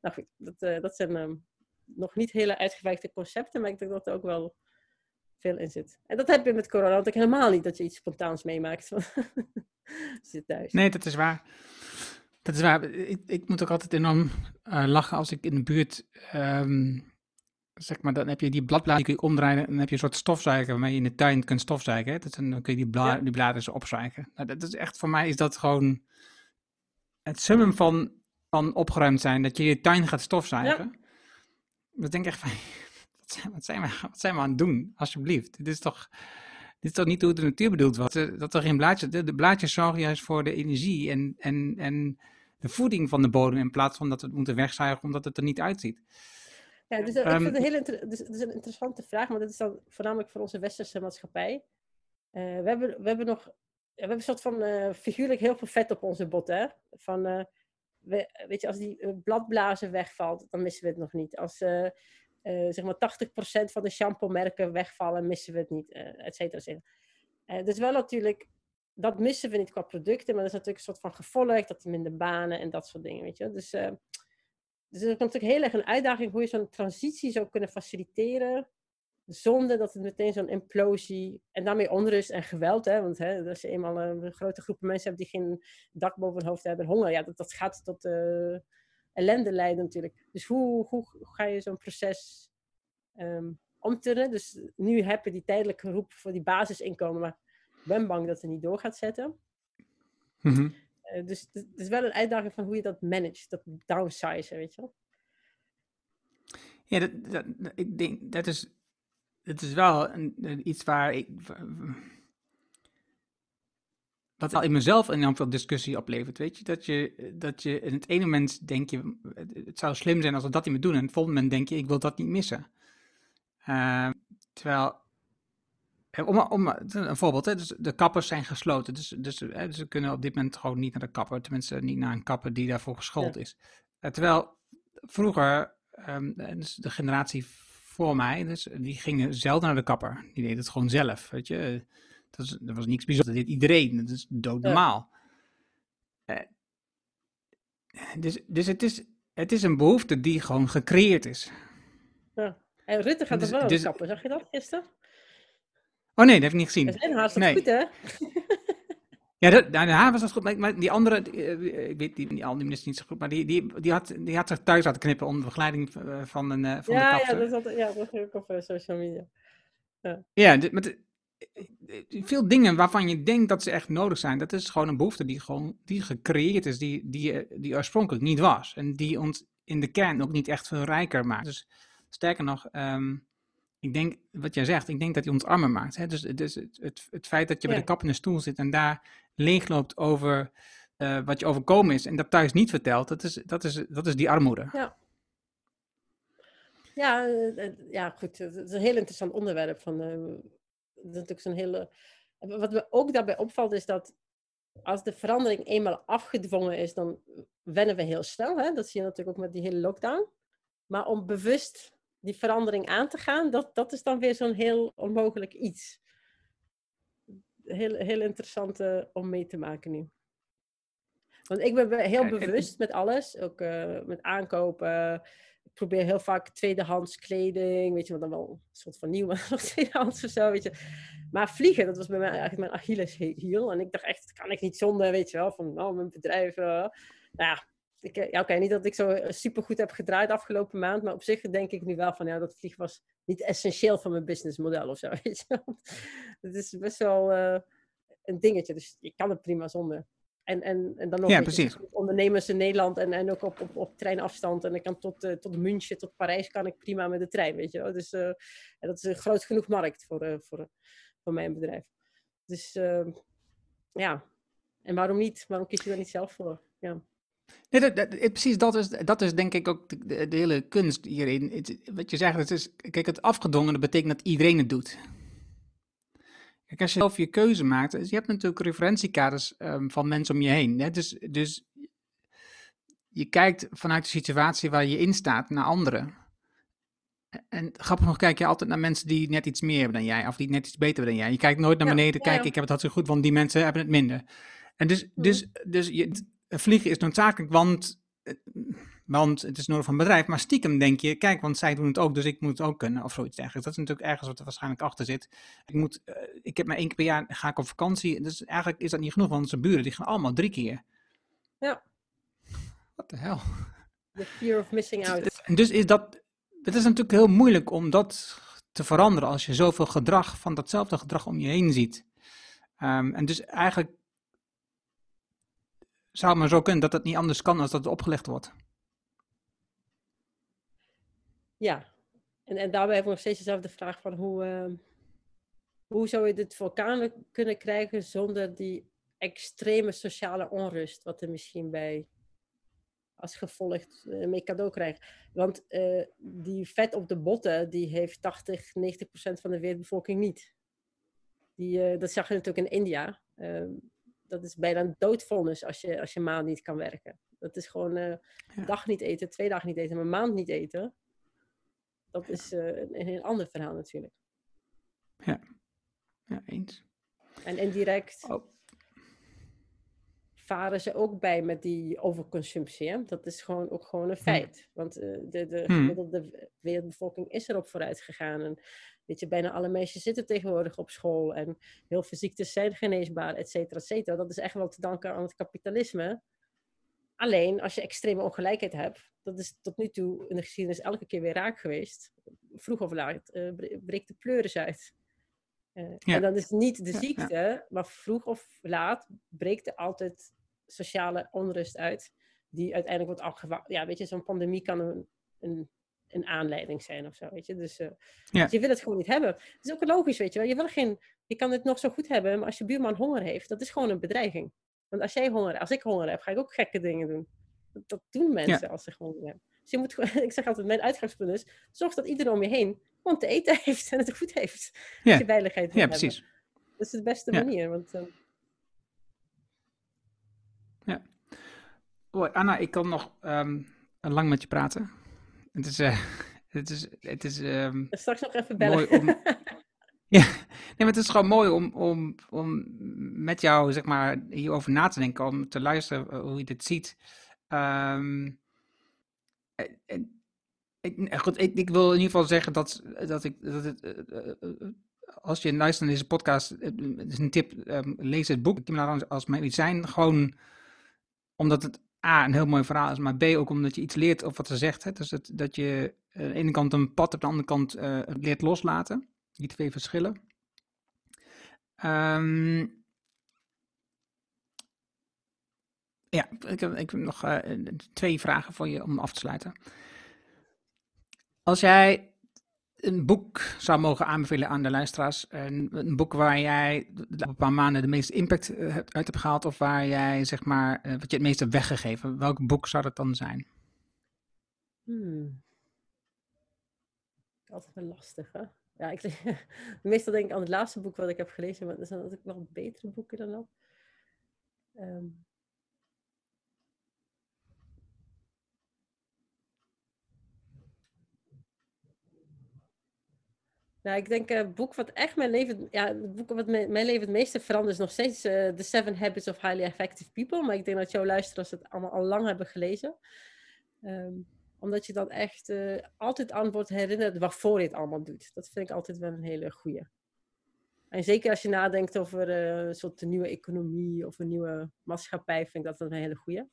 Speaker 3: nou goed, dat, dat zijn um, nog niet hele uitgewerkte concepten. Maar ik denk dat er ook wel veel in zit. En dat heb je met corona ik helemaal niet, dat je iets spontaans meemaakt. zit thuis.
Speaker 1: Nee, dat is waar. Dat is waar. Ik, ik moet ook altijd enorm uh, lachen als ik in de buurt, um, zeg maar, dan heb je die bladbladen, die kun je omdraaien en dan heb je een soort stofzuiger waarmee je in de tuin kunt stofzuigen. Hè? Dat dan kun je die, bla, ja. die bladeren zo opzuigen. Nou, dat is echt, voor mij is dat gewoon het summum van, van opgeruimd zijn, dat je je tuin gaat stofzuigen. Ja. Dat denk ik echt van, wat zijn, we, wat zijn we aan het doen? Alsjeblieft. Dit is toch, dit is toch niet hoe de natuur bedoeld was? Dat er geen blaadjes, de, de blaadjes zorgen juist voor de energie en, en, en de voeding van de bodem in plaats van dat we het moeten wegzuigen omdat het er niet uitziet.
Speaker 3: Ja, dus, um, ik vind het een hele dus, dus een interessante vraag, maar dat is dan voornamelijk voor onze westerse maatschappij. Uh, we, hebben, we hebben nog we hebben een soort van uh, figuurlijk heel veel vet op onze botten. Hè? Van, uh, we, weet je, als die bladblazen wegvalt, dan missen we het nog niet. Als zeg maar 80% van de shampoo-merken wegvallen, missen we het niet, et cetera. Uh, dus wel natuurlijk, dat missen we niet qua producten, maar dat is natuurlijk een soort van gevolg, dat er minder banen en dat soort dingen, weet je. Dus, dus het is natuurlijk heel erg een uitdaging hoe je zo'n transitie zou kunnen faciliteren, zonder dat het meteen zo'n implosie, en daarmee onrust en geweld, hè, want hè, als je eenmaal een grote groep mensen hebt die geen dak boven hun hoofd hebben, honger, ja, dat, dat gaat tot ellende leiden natuurlijk. Dus hoe, hoe ga je zo'n proces um? Dus nu heb je die tijdelijke roep voor die basisinkomen, maar ben bang dat het niet door gaat zetten.
Speaker 1: Mm -hmm.
Speaker 3: Eh, dus het is wel een uitdaging van hoe je dat managt, dat downsize, weet je wel.
Speaker 1: Ja, dat, dat, ik denk, dat is, dat is wel een, iets waar ik, wat al in mezelf enorm veel discussie oplevert, weet je? Dat je, dat je in het ene moment denk je, het zou slim zijn als we dat niet meer doen, en het volgende moment denk je, ik wil dat niet missen. Uh, terwijl, om, om, een voorbeeld, hè, dus de kappers zijn gesloten, dus, dus, hè, dus we kunnen op dit moment gewoon niet naar de kapper, tenminste niet naar een kapper die daarvoor geschoold is. Uh, terwijl vroeger, um, dus de generatie voor mij, dus, die gingen zelden naar de kapper, die deden het gewoon zelf, weet je dat, was niks bijzonders. Dat deed iedereen. Dat is doodnormaal. Ja. Uh, dus dus het, is, het is een behoefte die gewoon gecreëerd is.
Speaker 3: Ja. En Rutte gaat dus, er wel dus, kappen. Zag je dat gisteren?
Speaker 1: Oh nee, dat heb ik niet gezien.
Speaker 3: Dat is hartstikke nee. goed, hè?
Speaker 1: Ja, de, de haar was dat goed, maar die andere, eh, ik weet die, die andere minister niet zo goed, maar die, die, die, had, die had zich thuis laten knippen onder begeleiding eh, van, een, van
Speaker 3: ja,
Speaker 1: de kapster.
Speaker 3: Ja, dat, had, ja, dat heb ik op social media.
Speaker 1: Ja, ja maar veel dingen waarvan je denkt dat ze echt nodig zijn, dat is gewoon een behoefte die gewoon die gecreëerd is, die, die, die oorspronkelijk niet was. En die ons in de kern ook niet echt veel rijker maakt. Dus sterker nog, um, ik denk, wat jij zegt, ik denk dat hij ons armer maakt. Hè? Dus, dus het, het, het, feit dat je bij de kap in de stoel zit en daar leegloopt over uh, wat je overkomen is en dat thuis niet vertelt, dat is, dat is, dat is die armoede.
Speaker 3: Ja. Ja, uh, ja, goed. Het is een heel interessant onderwerp. Van, uh, dat is natuurlijk zo'n hele. Wat me ook daarbij opvalt is dat als de verandering eenmaal afgedwongen is, dan wennen we heel snel. Hè? Dat zie je natuurlijk ook met die hele lockdown. Maar om bewust die verandering aan te gaan, dat, dat is dan weer zo'n heel onmogelijk iets. Heel, heel interessant uh, om mee te maken nu. Want ik ben heel bewust met alles, ook uh, met aankopen ik probeer heel vaak tweedehands kleding, weet je, wat dan wel een soort van nieuw, maar nog tweedehands of zo, weet je. Maar vliegen, dat was bij mij eigenlijk mijn Achilleshiel. En ik dacht echt, dat kan ik niet zonder, weet je wel, van oh, mijn bedrijf. Uh. Nou ja, ik, eh, ja, oké, niet dat ik zo eh, super goed heb gedraaid afgelopen maand, maar op zich denk ik nu wel van, ja, dat vliegen was niet essentieel van mijn businessmodel of zo, weet je Het is best wel uh, een dingetje, dus je kan het prima zonder. En, en, en dan nog
Speaker 1: ja, precies.
Speaker 3: ondernemers in Nederland en, en ook op, op, op treinafstand. En ik kan tot, uh, tot München, tot Parijs kan ik prima met de trein, weet je wel. Dus uh, dat is een groot genoeg markt voor, voor, voor mijn bedrijf. Dus ehm, ja, en waarom niet? Waarom kies je daar niet zelf voor? Ja.
Speaker 1: Nee, dat, dat, precies, dat is, dat is denk ik ook de, de hele kunst hierin. Het, wat je zegt, het is, kijk, het afgedwongene betekent dat iedereen het doet. Kijk, als je zelf je keuze maakt, je hebt natuurlijk referentiekaders um, van mensen om je heen. Hè? Dus, dus je kijkt vanuit de situatie waar je in staat naar anderen. En grappig nog kijk je altijd naar mensen die net iets meer hebben dan jij, of die net iets beter hebben dan jij. Je kijkt nooit naar beneden, kijk, ik heb het hartstikke goed, want die mensen hebben het minder. En dus, dus, dus je, vliegen is noodzakelijk, want eh, want het is nodig van bedrijf. Maar stiekem denk je, kijk, want zij doen het ook, dus ik moet het ook kunnen. Of zoiets dergelijks. Dat is natuurlijk ergens wat er waarschijnlijk achter zit. Ik, moet, uh, ik heb maar één keer per jaar ga ik op vakantie. Dus eigenlijk is dat niet genoeg, want onze buren die gaan allemaal drie keer.
Speaker 3: Ja.
Speaker 1: Wat de hel.
Speaker 3: The fear of missing out.
Speaker 1: En dus is dat, het is natuurlijk heel moeilijk om dat te veranderen als je zoveel gedrag van datzelfde gedrag om je heen ziet. Um, en dus eigenlijk zou maar zo kunnen dat het niet anders kan als dat het opgelegd wordt.
Speaker 3: Ja, en, en daarbij hebben we nog steeds dezelfde vraag van hoe, uh, hoe zou je dit elkaar kunnen krijgen zonder die extreme sociale onrust, wat er misschien bij als gevolg uh, mee cadeau krijgt. Want uh, die vet op de botten, die heeft 80, 90 procent van de wereldbevolking niet. Die, dat zag je natuurlijk in India. Dat is bijna een doodvonnis als je, als je maand niet kan werken. Dat is gewoon ja. dag niet eten, twee dagen niet eten, een maand niet eten dat is uh, een, een heel ander verhaal natuurlijk.
Speaker 1: Ja, ja eens.
Speaker 3: En indirect oh. Varen ze ook bij met die overconsumptie. Hè? Dat is gewoon ook gewoon een feit. Want uh, de, de hmm. gemiddelde wereldbevolking is erop vooruit gegaan. En weet je, bijna alle meisjes zitten tegenwoordig op school. En heel veel ziektes zijn geneesbaar, et cetera, et cetera. Dat is echt wel te danken aan het kapitalisme. Alleen als je extreme ongelijkheid hebt, dat is tot nu toe in de geschiedenis elke keer weer raak geweest. Vroeg of laat uh, breekt de pleuris uit. Uh, En dan is niet de ziekte, maar vroeg of laat breekt er altijd sociale onrust uit, die uiteindelijk wordt afgewacht. Ja, weet je, zo'n pandemie kan een, een, een, aanleiding zijn of zo, weet je. Dus, uh, dus, je wil het gewoon niet hebben. Het is ook logisch, weet je wel. Je, wil geen, je kan het nog zo goed hebben, maar als je buurman honger heeft, dat is gewoon een bedreiging. Want als jij honger als ik honger heb, ga ik ook gekke dingen doen. Dat, dat doen mensen als ze honger hebben. Dus je moet, ik zeg altijd, mijn uitgangspunt is, zorg dat iedereen om je heen gewoon te eten heeft en het goed heeft. Ja, je veiligheid
Speaker 1: ja precies.
Speaker 3: Dat is de beste manier. Want, uh...
Speaker 1: Ja. Oh, Anna, ik kan nog um, lang met je praten. Het is, uh, het is, het is um,
Speaker 3: straks nog even bellen.
Speaker 1: Mooi om... ja, nee, maar het is gewoon mooi om, om, om met jou zeg maar, hierover na te denken, om te luisteren hoe je dit ziet. Um, en, ik, goed, ik, ik, wil in ieder geval zeggen dat, dat ik. Dat het, uh, als je luistert naar deze podcast, het is een tip: um, lees het boek Kim als medicijn. Gewoon omdat het A, een heel mooi verhaal is, maar B, ook omdat je iets leert of wat ze zegt. Hè? Dus dat, dat je aan de ene kant een pad, op de andere kant uh, leert loslaten. Die twee verschillen. Um, ja, ik heb, ik heb nog uh, twee vragen voor je om af te sluiten. Als jij een boek zou mogen aanbevelen aan de luisteraars, een, een boek waar jij de een paar maanden de meeste impact eh, uit hebt gehaald, of waar jij zeg maar eh, wat je het meest hebt weggegeven, welk boek zou dat dan zijn?
Speaker 3: Hmm. Altijd wel lastig, hè? Ja, ik, meestal denk ik aan het laatste boek wat ik heb gelezen, maar er zijn natuurlijk wel betere boeken dan dat. Um, Nou, ik denk het uh, boek wat echt mijn leven, ja, het boek wat mijn, mijn leven het meeste verandert is nog steeds uh, The Seven Habits of Highly Effective People. Maar ik denk dat jouw luisteraars het allemaal al lang hebben gelezen. Um, omdat je dan echt uh, altijd aan wordt herinnerd waarvoor je het allemaal doet. Dat vind ik altijd wel een hele goeie. En zeker als je nadenkt over uh, een soort nieuwe economie of een nieuwe maatschappij, vind ik dat een hele goeie.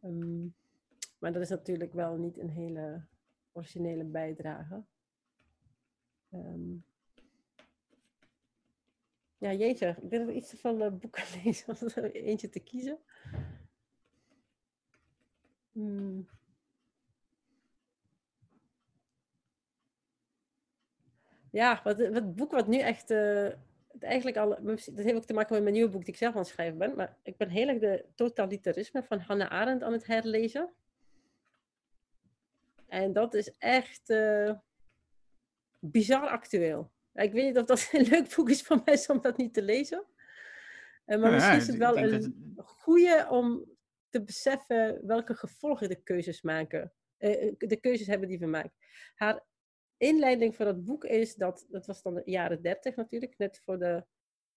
Speaker 3: Um, maar dat is natuurlijk wel niet een hele originele bijdrage. Um, ja, jeetje. Ik nog iets te veel uh, boeken lezen om er eentje te kiezen. Hmm. Ja, wat, het boek wat nu echt... Uh, eigenlijk al, dat heeft ook te maken met mijn nieuwe boek die ik zelf aan het schrijven ben. Maar ik ben heel erg de totalitarisme van Hannah Arendt aan het herlezen. En dat is echt... Uh, bizar actueel. Ik weet niet of dat een leuk boek is voor mensen om dat niet te lezen. Uh, maar misschien is het wel een goede om te beseffen welke gevolgen de keuzes maken. Uh, de keuzes hebben die we maken. Haar inleiding voor dat boek is dat, dat was dan de jaren dertig natuurlijk, net voor de,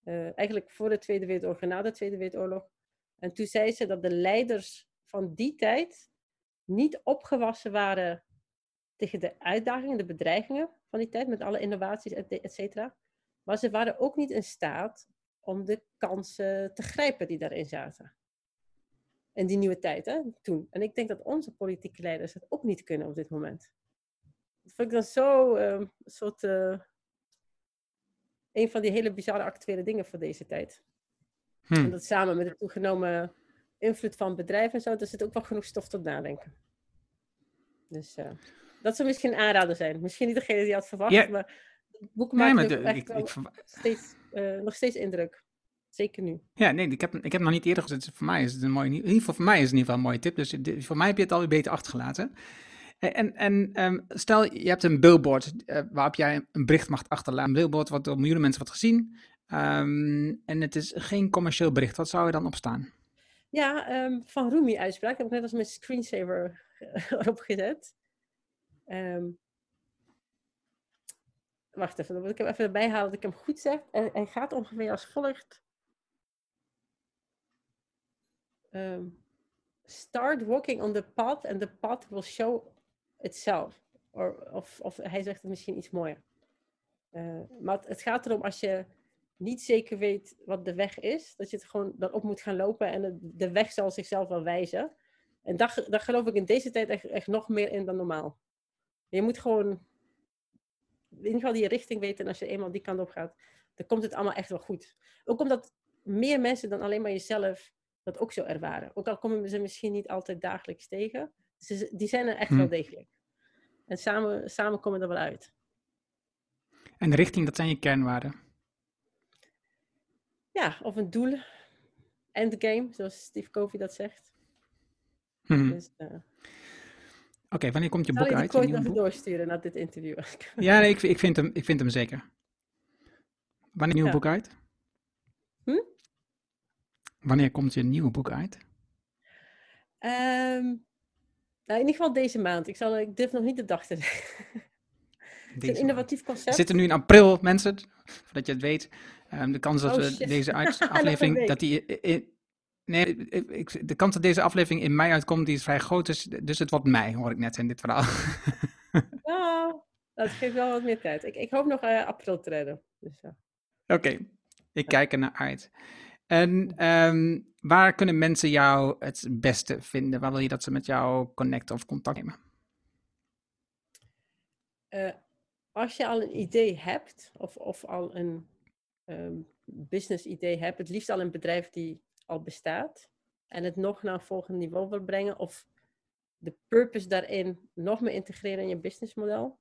Speaker 3: uh, eigenlijk voor de Tweede Wereldoorlog en na de Tweede Wereldoorlog. En toen zei ze dat de leiders van die tijd niet opgewassen waren tegen de uitdagingen, de bedreigingen van die tijd, met alle innovaties, et cetera. Maar ze waren ook niet in staat om de kansen te grijpen die daarin zaten. In die nieuwe tijd, hè, toen. En ik denk dat onze politieke leiders het ook niet kunnen op dit moment. Dat vind ik dan zo uh, een soort. Uh, een van die hele bizarre actuele dingen voor deze tijd. Hm. En dat samen met de toegenomen invloed van bedrijven en zo, er zit ook wel genoeg stof tot nadenken. Dus. Uh, dat zou misschien een aanrader zijn. Misschien niet degene die had verwacht, maar het boek maakt nee, echt ik, steeds, uh, nog steeds indruk. Zeker nu.
Speaker 1: Ja, nee, ik heb, ik heb nog niet eerder gezet. Voor mij is het een mooie, in ieder geval voor mij is het in ieder geval een mooie tip. Dus voor mij heb je het alweer beter achtergelaten. En, en um, stel, je hebt een billboard uh, waarop jij een bericht mag achterlaten. Een billboard wat door miljoenen mensen wordt gezien. Um, en het is geen commercieel bericht. Wat zou er dan op staan?
Speaker 3: Ja, um, van Rumi uitspraak. heb ik net als mijn screensaver erop gezet. Um, wacht even, dan moet ik hem even erbij dat ik hem goed zeg. Hij, gaat ongeveer als volgt. Um, start walking on the path and the path will show itself. Of, of hij zegt het misschien iets mooier. Uh, maar het, gaat erom als je niet zeker weet wat de weg is, dat je het gewoon dan op moet gaan lopen en de weg zal zichzelf wel wijzen. En daar geloof ik in deze tijd echt, echt nog meer in dan normaal. Je moet gewoon in ieder geval die richting weten. En als je eenmaal die kant op gaat, dan komt het allemaal echt wel goed. Ook omdat meer mensen dan alleen maar jezelf dat ook zo ervaren. Ook al komen ze misschien niet altijd dagelijks tegen. Die zijn er echt
Speaker 1: Hm.
Speaker 3: wel degelijk. En samen, samen komen we er wel uit.
Speaker 1: En de richting, dat zijn je kernwaarden.
Speaker 3: Ja, of een doel. Endgame, zoals Steve Covey dat zegt.
Speaker 1: Mhm.
Speaker 3: Dus, eh,
Speaker 1: Oké, wanneer komt je
Speaker 3: zal
Speaker 1: boek
Speaker 3: je
Speaker 1: uit? je
Speaker 3: quote
Speaker 1: nieuwe
Speaker 3: even doorsturen naar dit interview?
Speaker 1: Ja, nee, ik, ik, vind hem, ik vind hem zeker. Wanneer nieuwe
Speaker 3: Ja.
Speaker 1: boek uit?
Speaker 3: Hm?
Speaker 1: Wanneer komt je nieuwe boek uit?
Speaker 3: Ehm, nou, in ieder geval deze maand. Ik, zal, ik durf nog niet de dag te zeggen. Het is een innovatief
Speaker 1: We
Speaker 3: concept.
Speaker 1: zitten nu in april, mensen, voordat je het weet. Ehm, de kans dat
Speaker 3: Oh,
Speaker 1: we
Speaker 3: shit.
Speaker 1: deze aflevering, dat die nee, ik- de kans dat deze aflevering in mei uitkomt, die is vrij groot. Dus, dus het wordt mei, hoor ik net in dit verhaal.
Speaker 3: Nou, dat geeft wel wat meer tijd. Ik, ik hoop nog eh, april te redden. Dus.
Speaker 1: Oké, ik kijk er naar uit. En ehm, waar kunnen mensen jou het beste vinden? Waar wil je dat ze met jou connecten of contact nemen?
Speaker 3: Eh, als je al een idee hebt, of, of al een ehm, business idee hebt, het liefst al een bedrijf die al bestaat, en het nog naar een volgend niveau wil brengen, of de purpose daarin nog meer integreren in je businessmodel,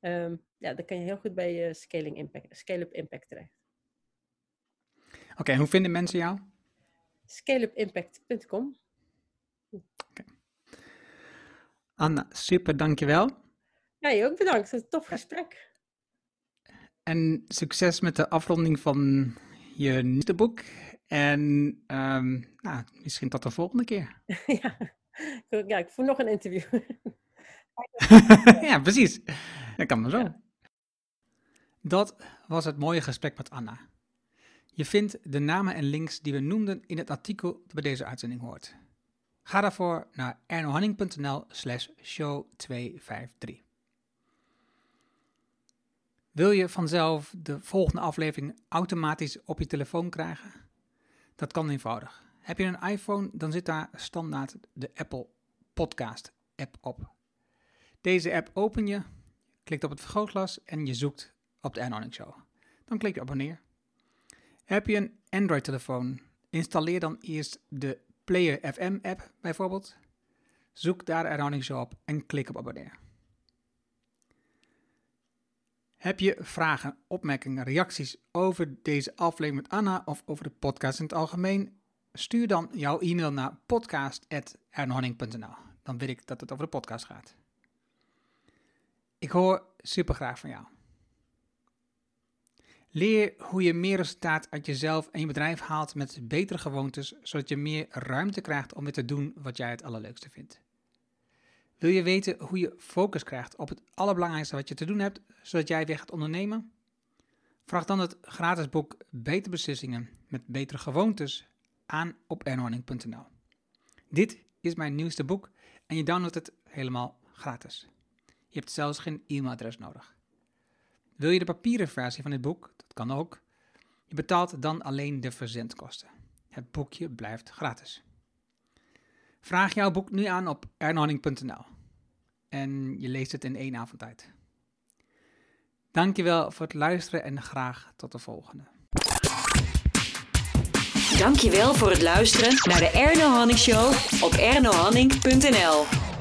Speaker 3: ehm, ja, dan kan je heel goed bij je scaling impact, scale-up impact terecht.
Speaker 1: Oké, hoe vinden mensen jou?
Speaker 3: Scaleupimpact.com.
Speaker 1: Anna, super, dankjewel.
Speaker 3: Ja, je ook bedankt. Het is een tof gesprek.
Speaker 1: En succes met de afronding van je nieuwste boek. En ehm, nou, misschien tot de volgende keer.
Speaker 3: ja. Ik- ja, ik voel nog een interview.
Speaker 1: ja, precies. Dat kan maar zo.
Speaker 3: Ja.
Speaker 1: Dat was het mooie gesprek met Anna. Je vindt de namen en links die we noemden in het artikel dat bij deze uitzending hoort. Ga daarvoor naar ernohanning.nl slash show 253. Wil je vanzelf de volgende aflevering automatisch op je telefoon krijgen? Dat kan eenvoudig. Heb je een iPhone, dan zit daar standaard de Apple Podcast app op. Deze app open je, klikt op het vergrootglas en je zoekt op de Ernohanning Show. Dan klik je abonneer. Heb je een Android-telefoon, installeer dan eerst de Player FM app bijvoorbeeld. Zoek daar de Ernohanning Show op en klik op abonneer. Heb je vragen, opmerkingen, reacties over deze aflevering met Anna of over de podcast in het algemeen? Stuur dan jouw e-mail naar podcast.ernohanning.nl. Dan weet ik dat het over de podcast gaat. Ik hoor super graag van jou. Leer hoe je meer resultaat uit jezelf en je bedrijf haalt met betere gewoontes, zodat je meer ruimte krijgt om weer te doen wat jij het allerleukste vindt. Wil je weten hoe je focus krijgt op het allerbelangrijkste wat je te doen hebt, zodat jij weer gaat ondernemen? Vraag dan het gratis boek Betere Beslissingen met betere gewoontes aan op ernorning.nl. Dit is mijn nieuwste boek en je downloadt het helemaal gratis. Je hebt zelfs geen e-mailadres nodig. Wil je de papieren versie van dit boek? Dat kan ook. Je betaalt dan alleen de verzendkosten. Het boekje blijft gratis. Vraag jouw boek nu aan op ernorning.nl en je leest het in één avond tijd. Dankjewel voor het luisteren en graag tot de volgende.
Speaker 2: Dankjewel voor het luisteren naar de Erno Hanning Show op ernohanning.nl.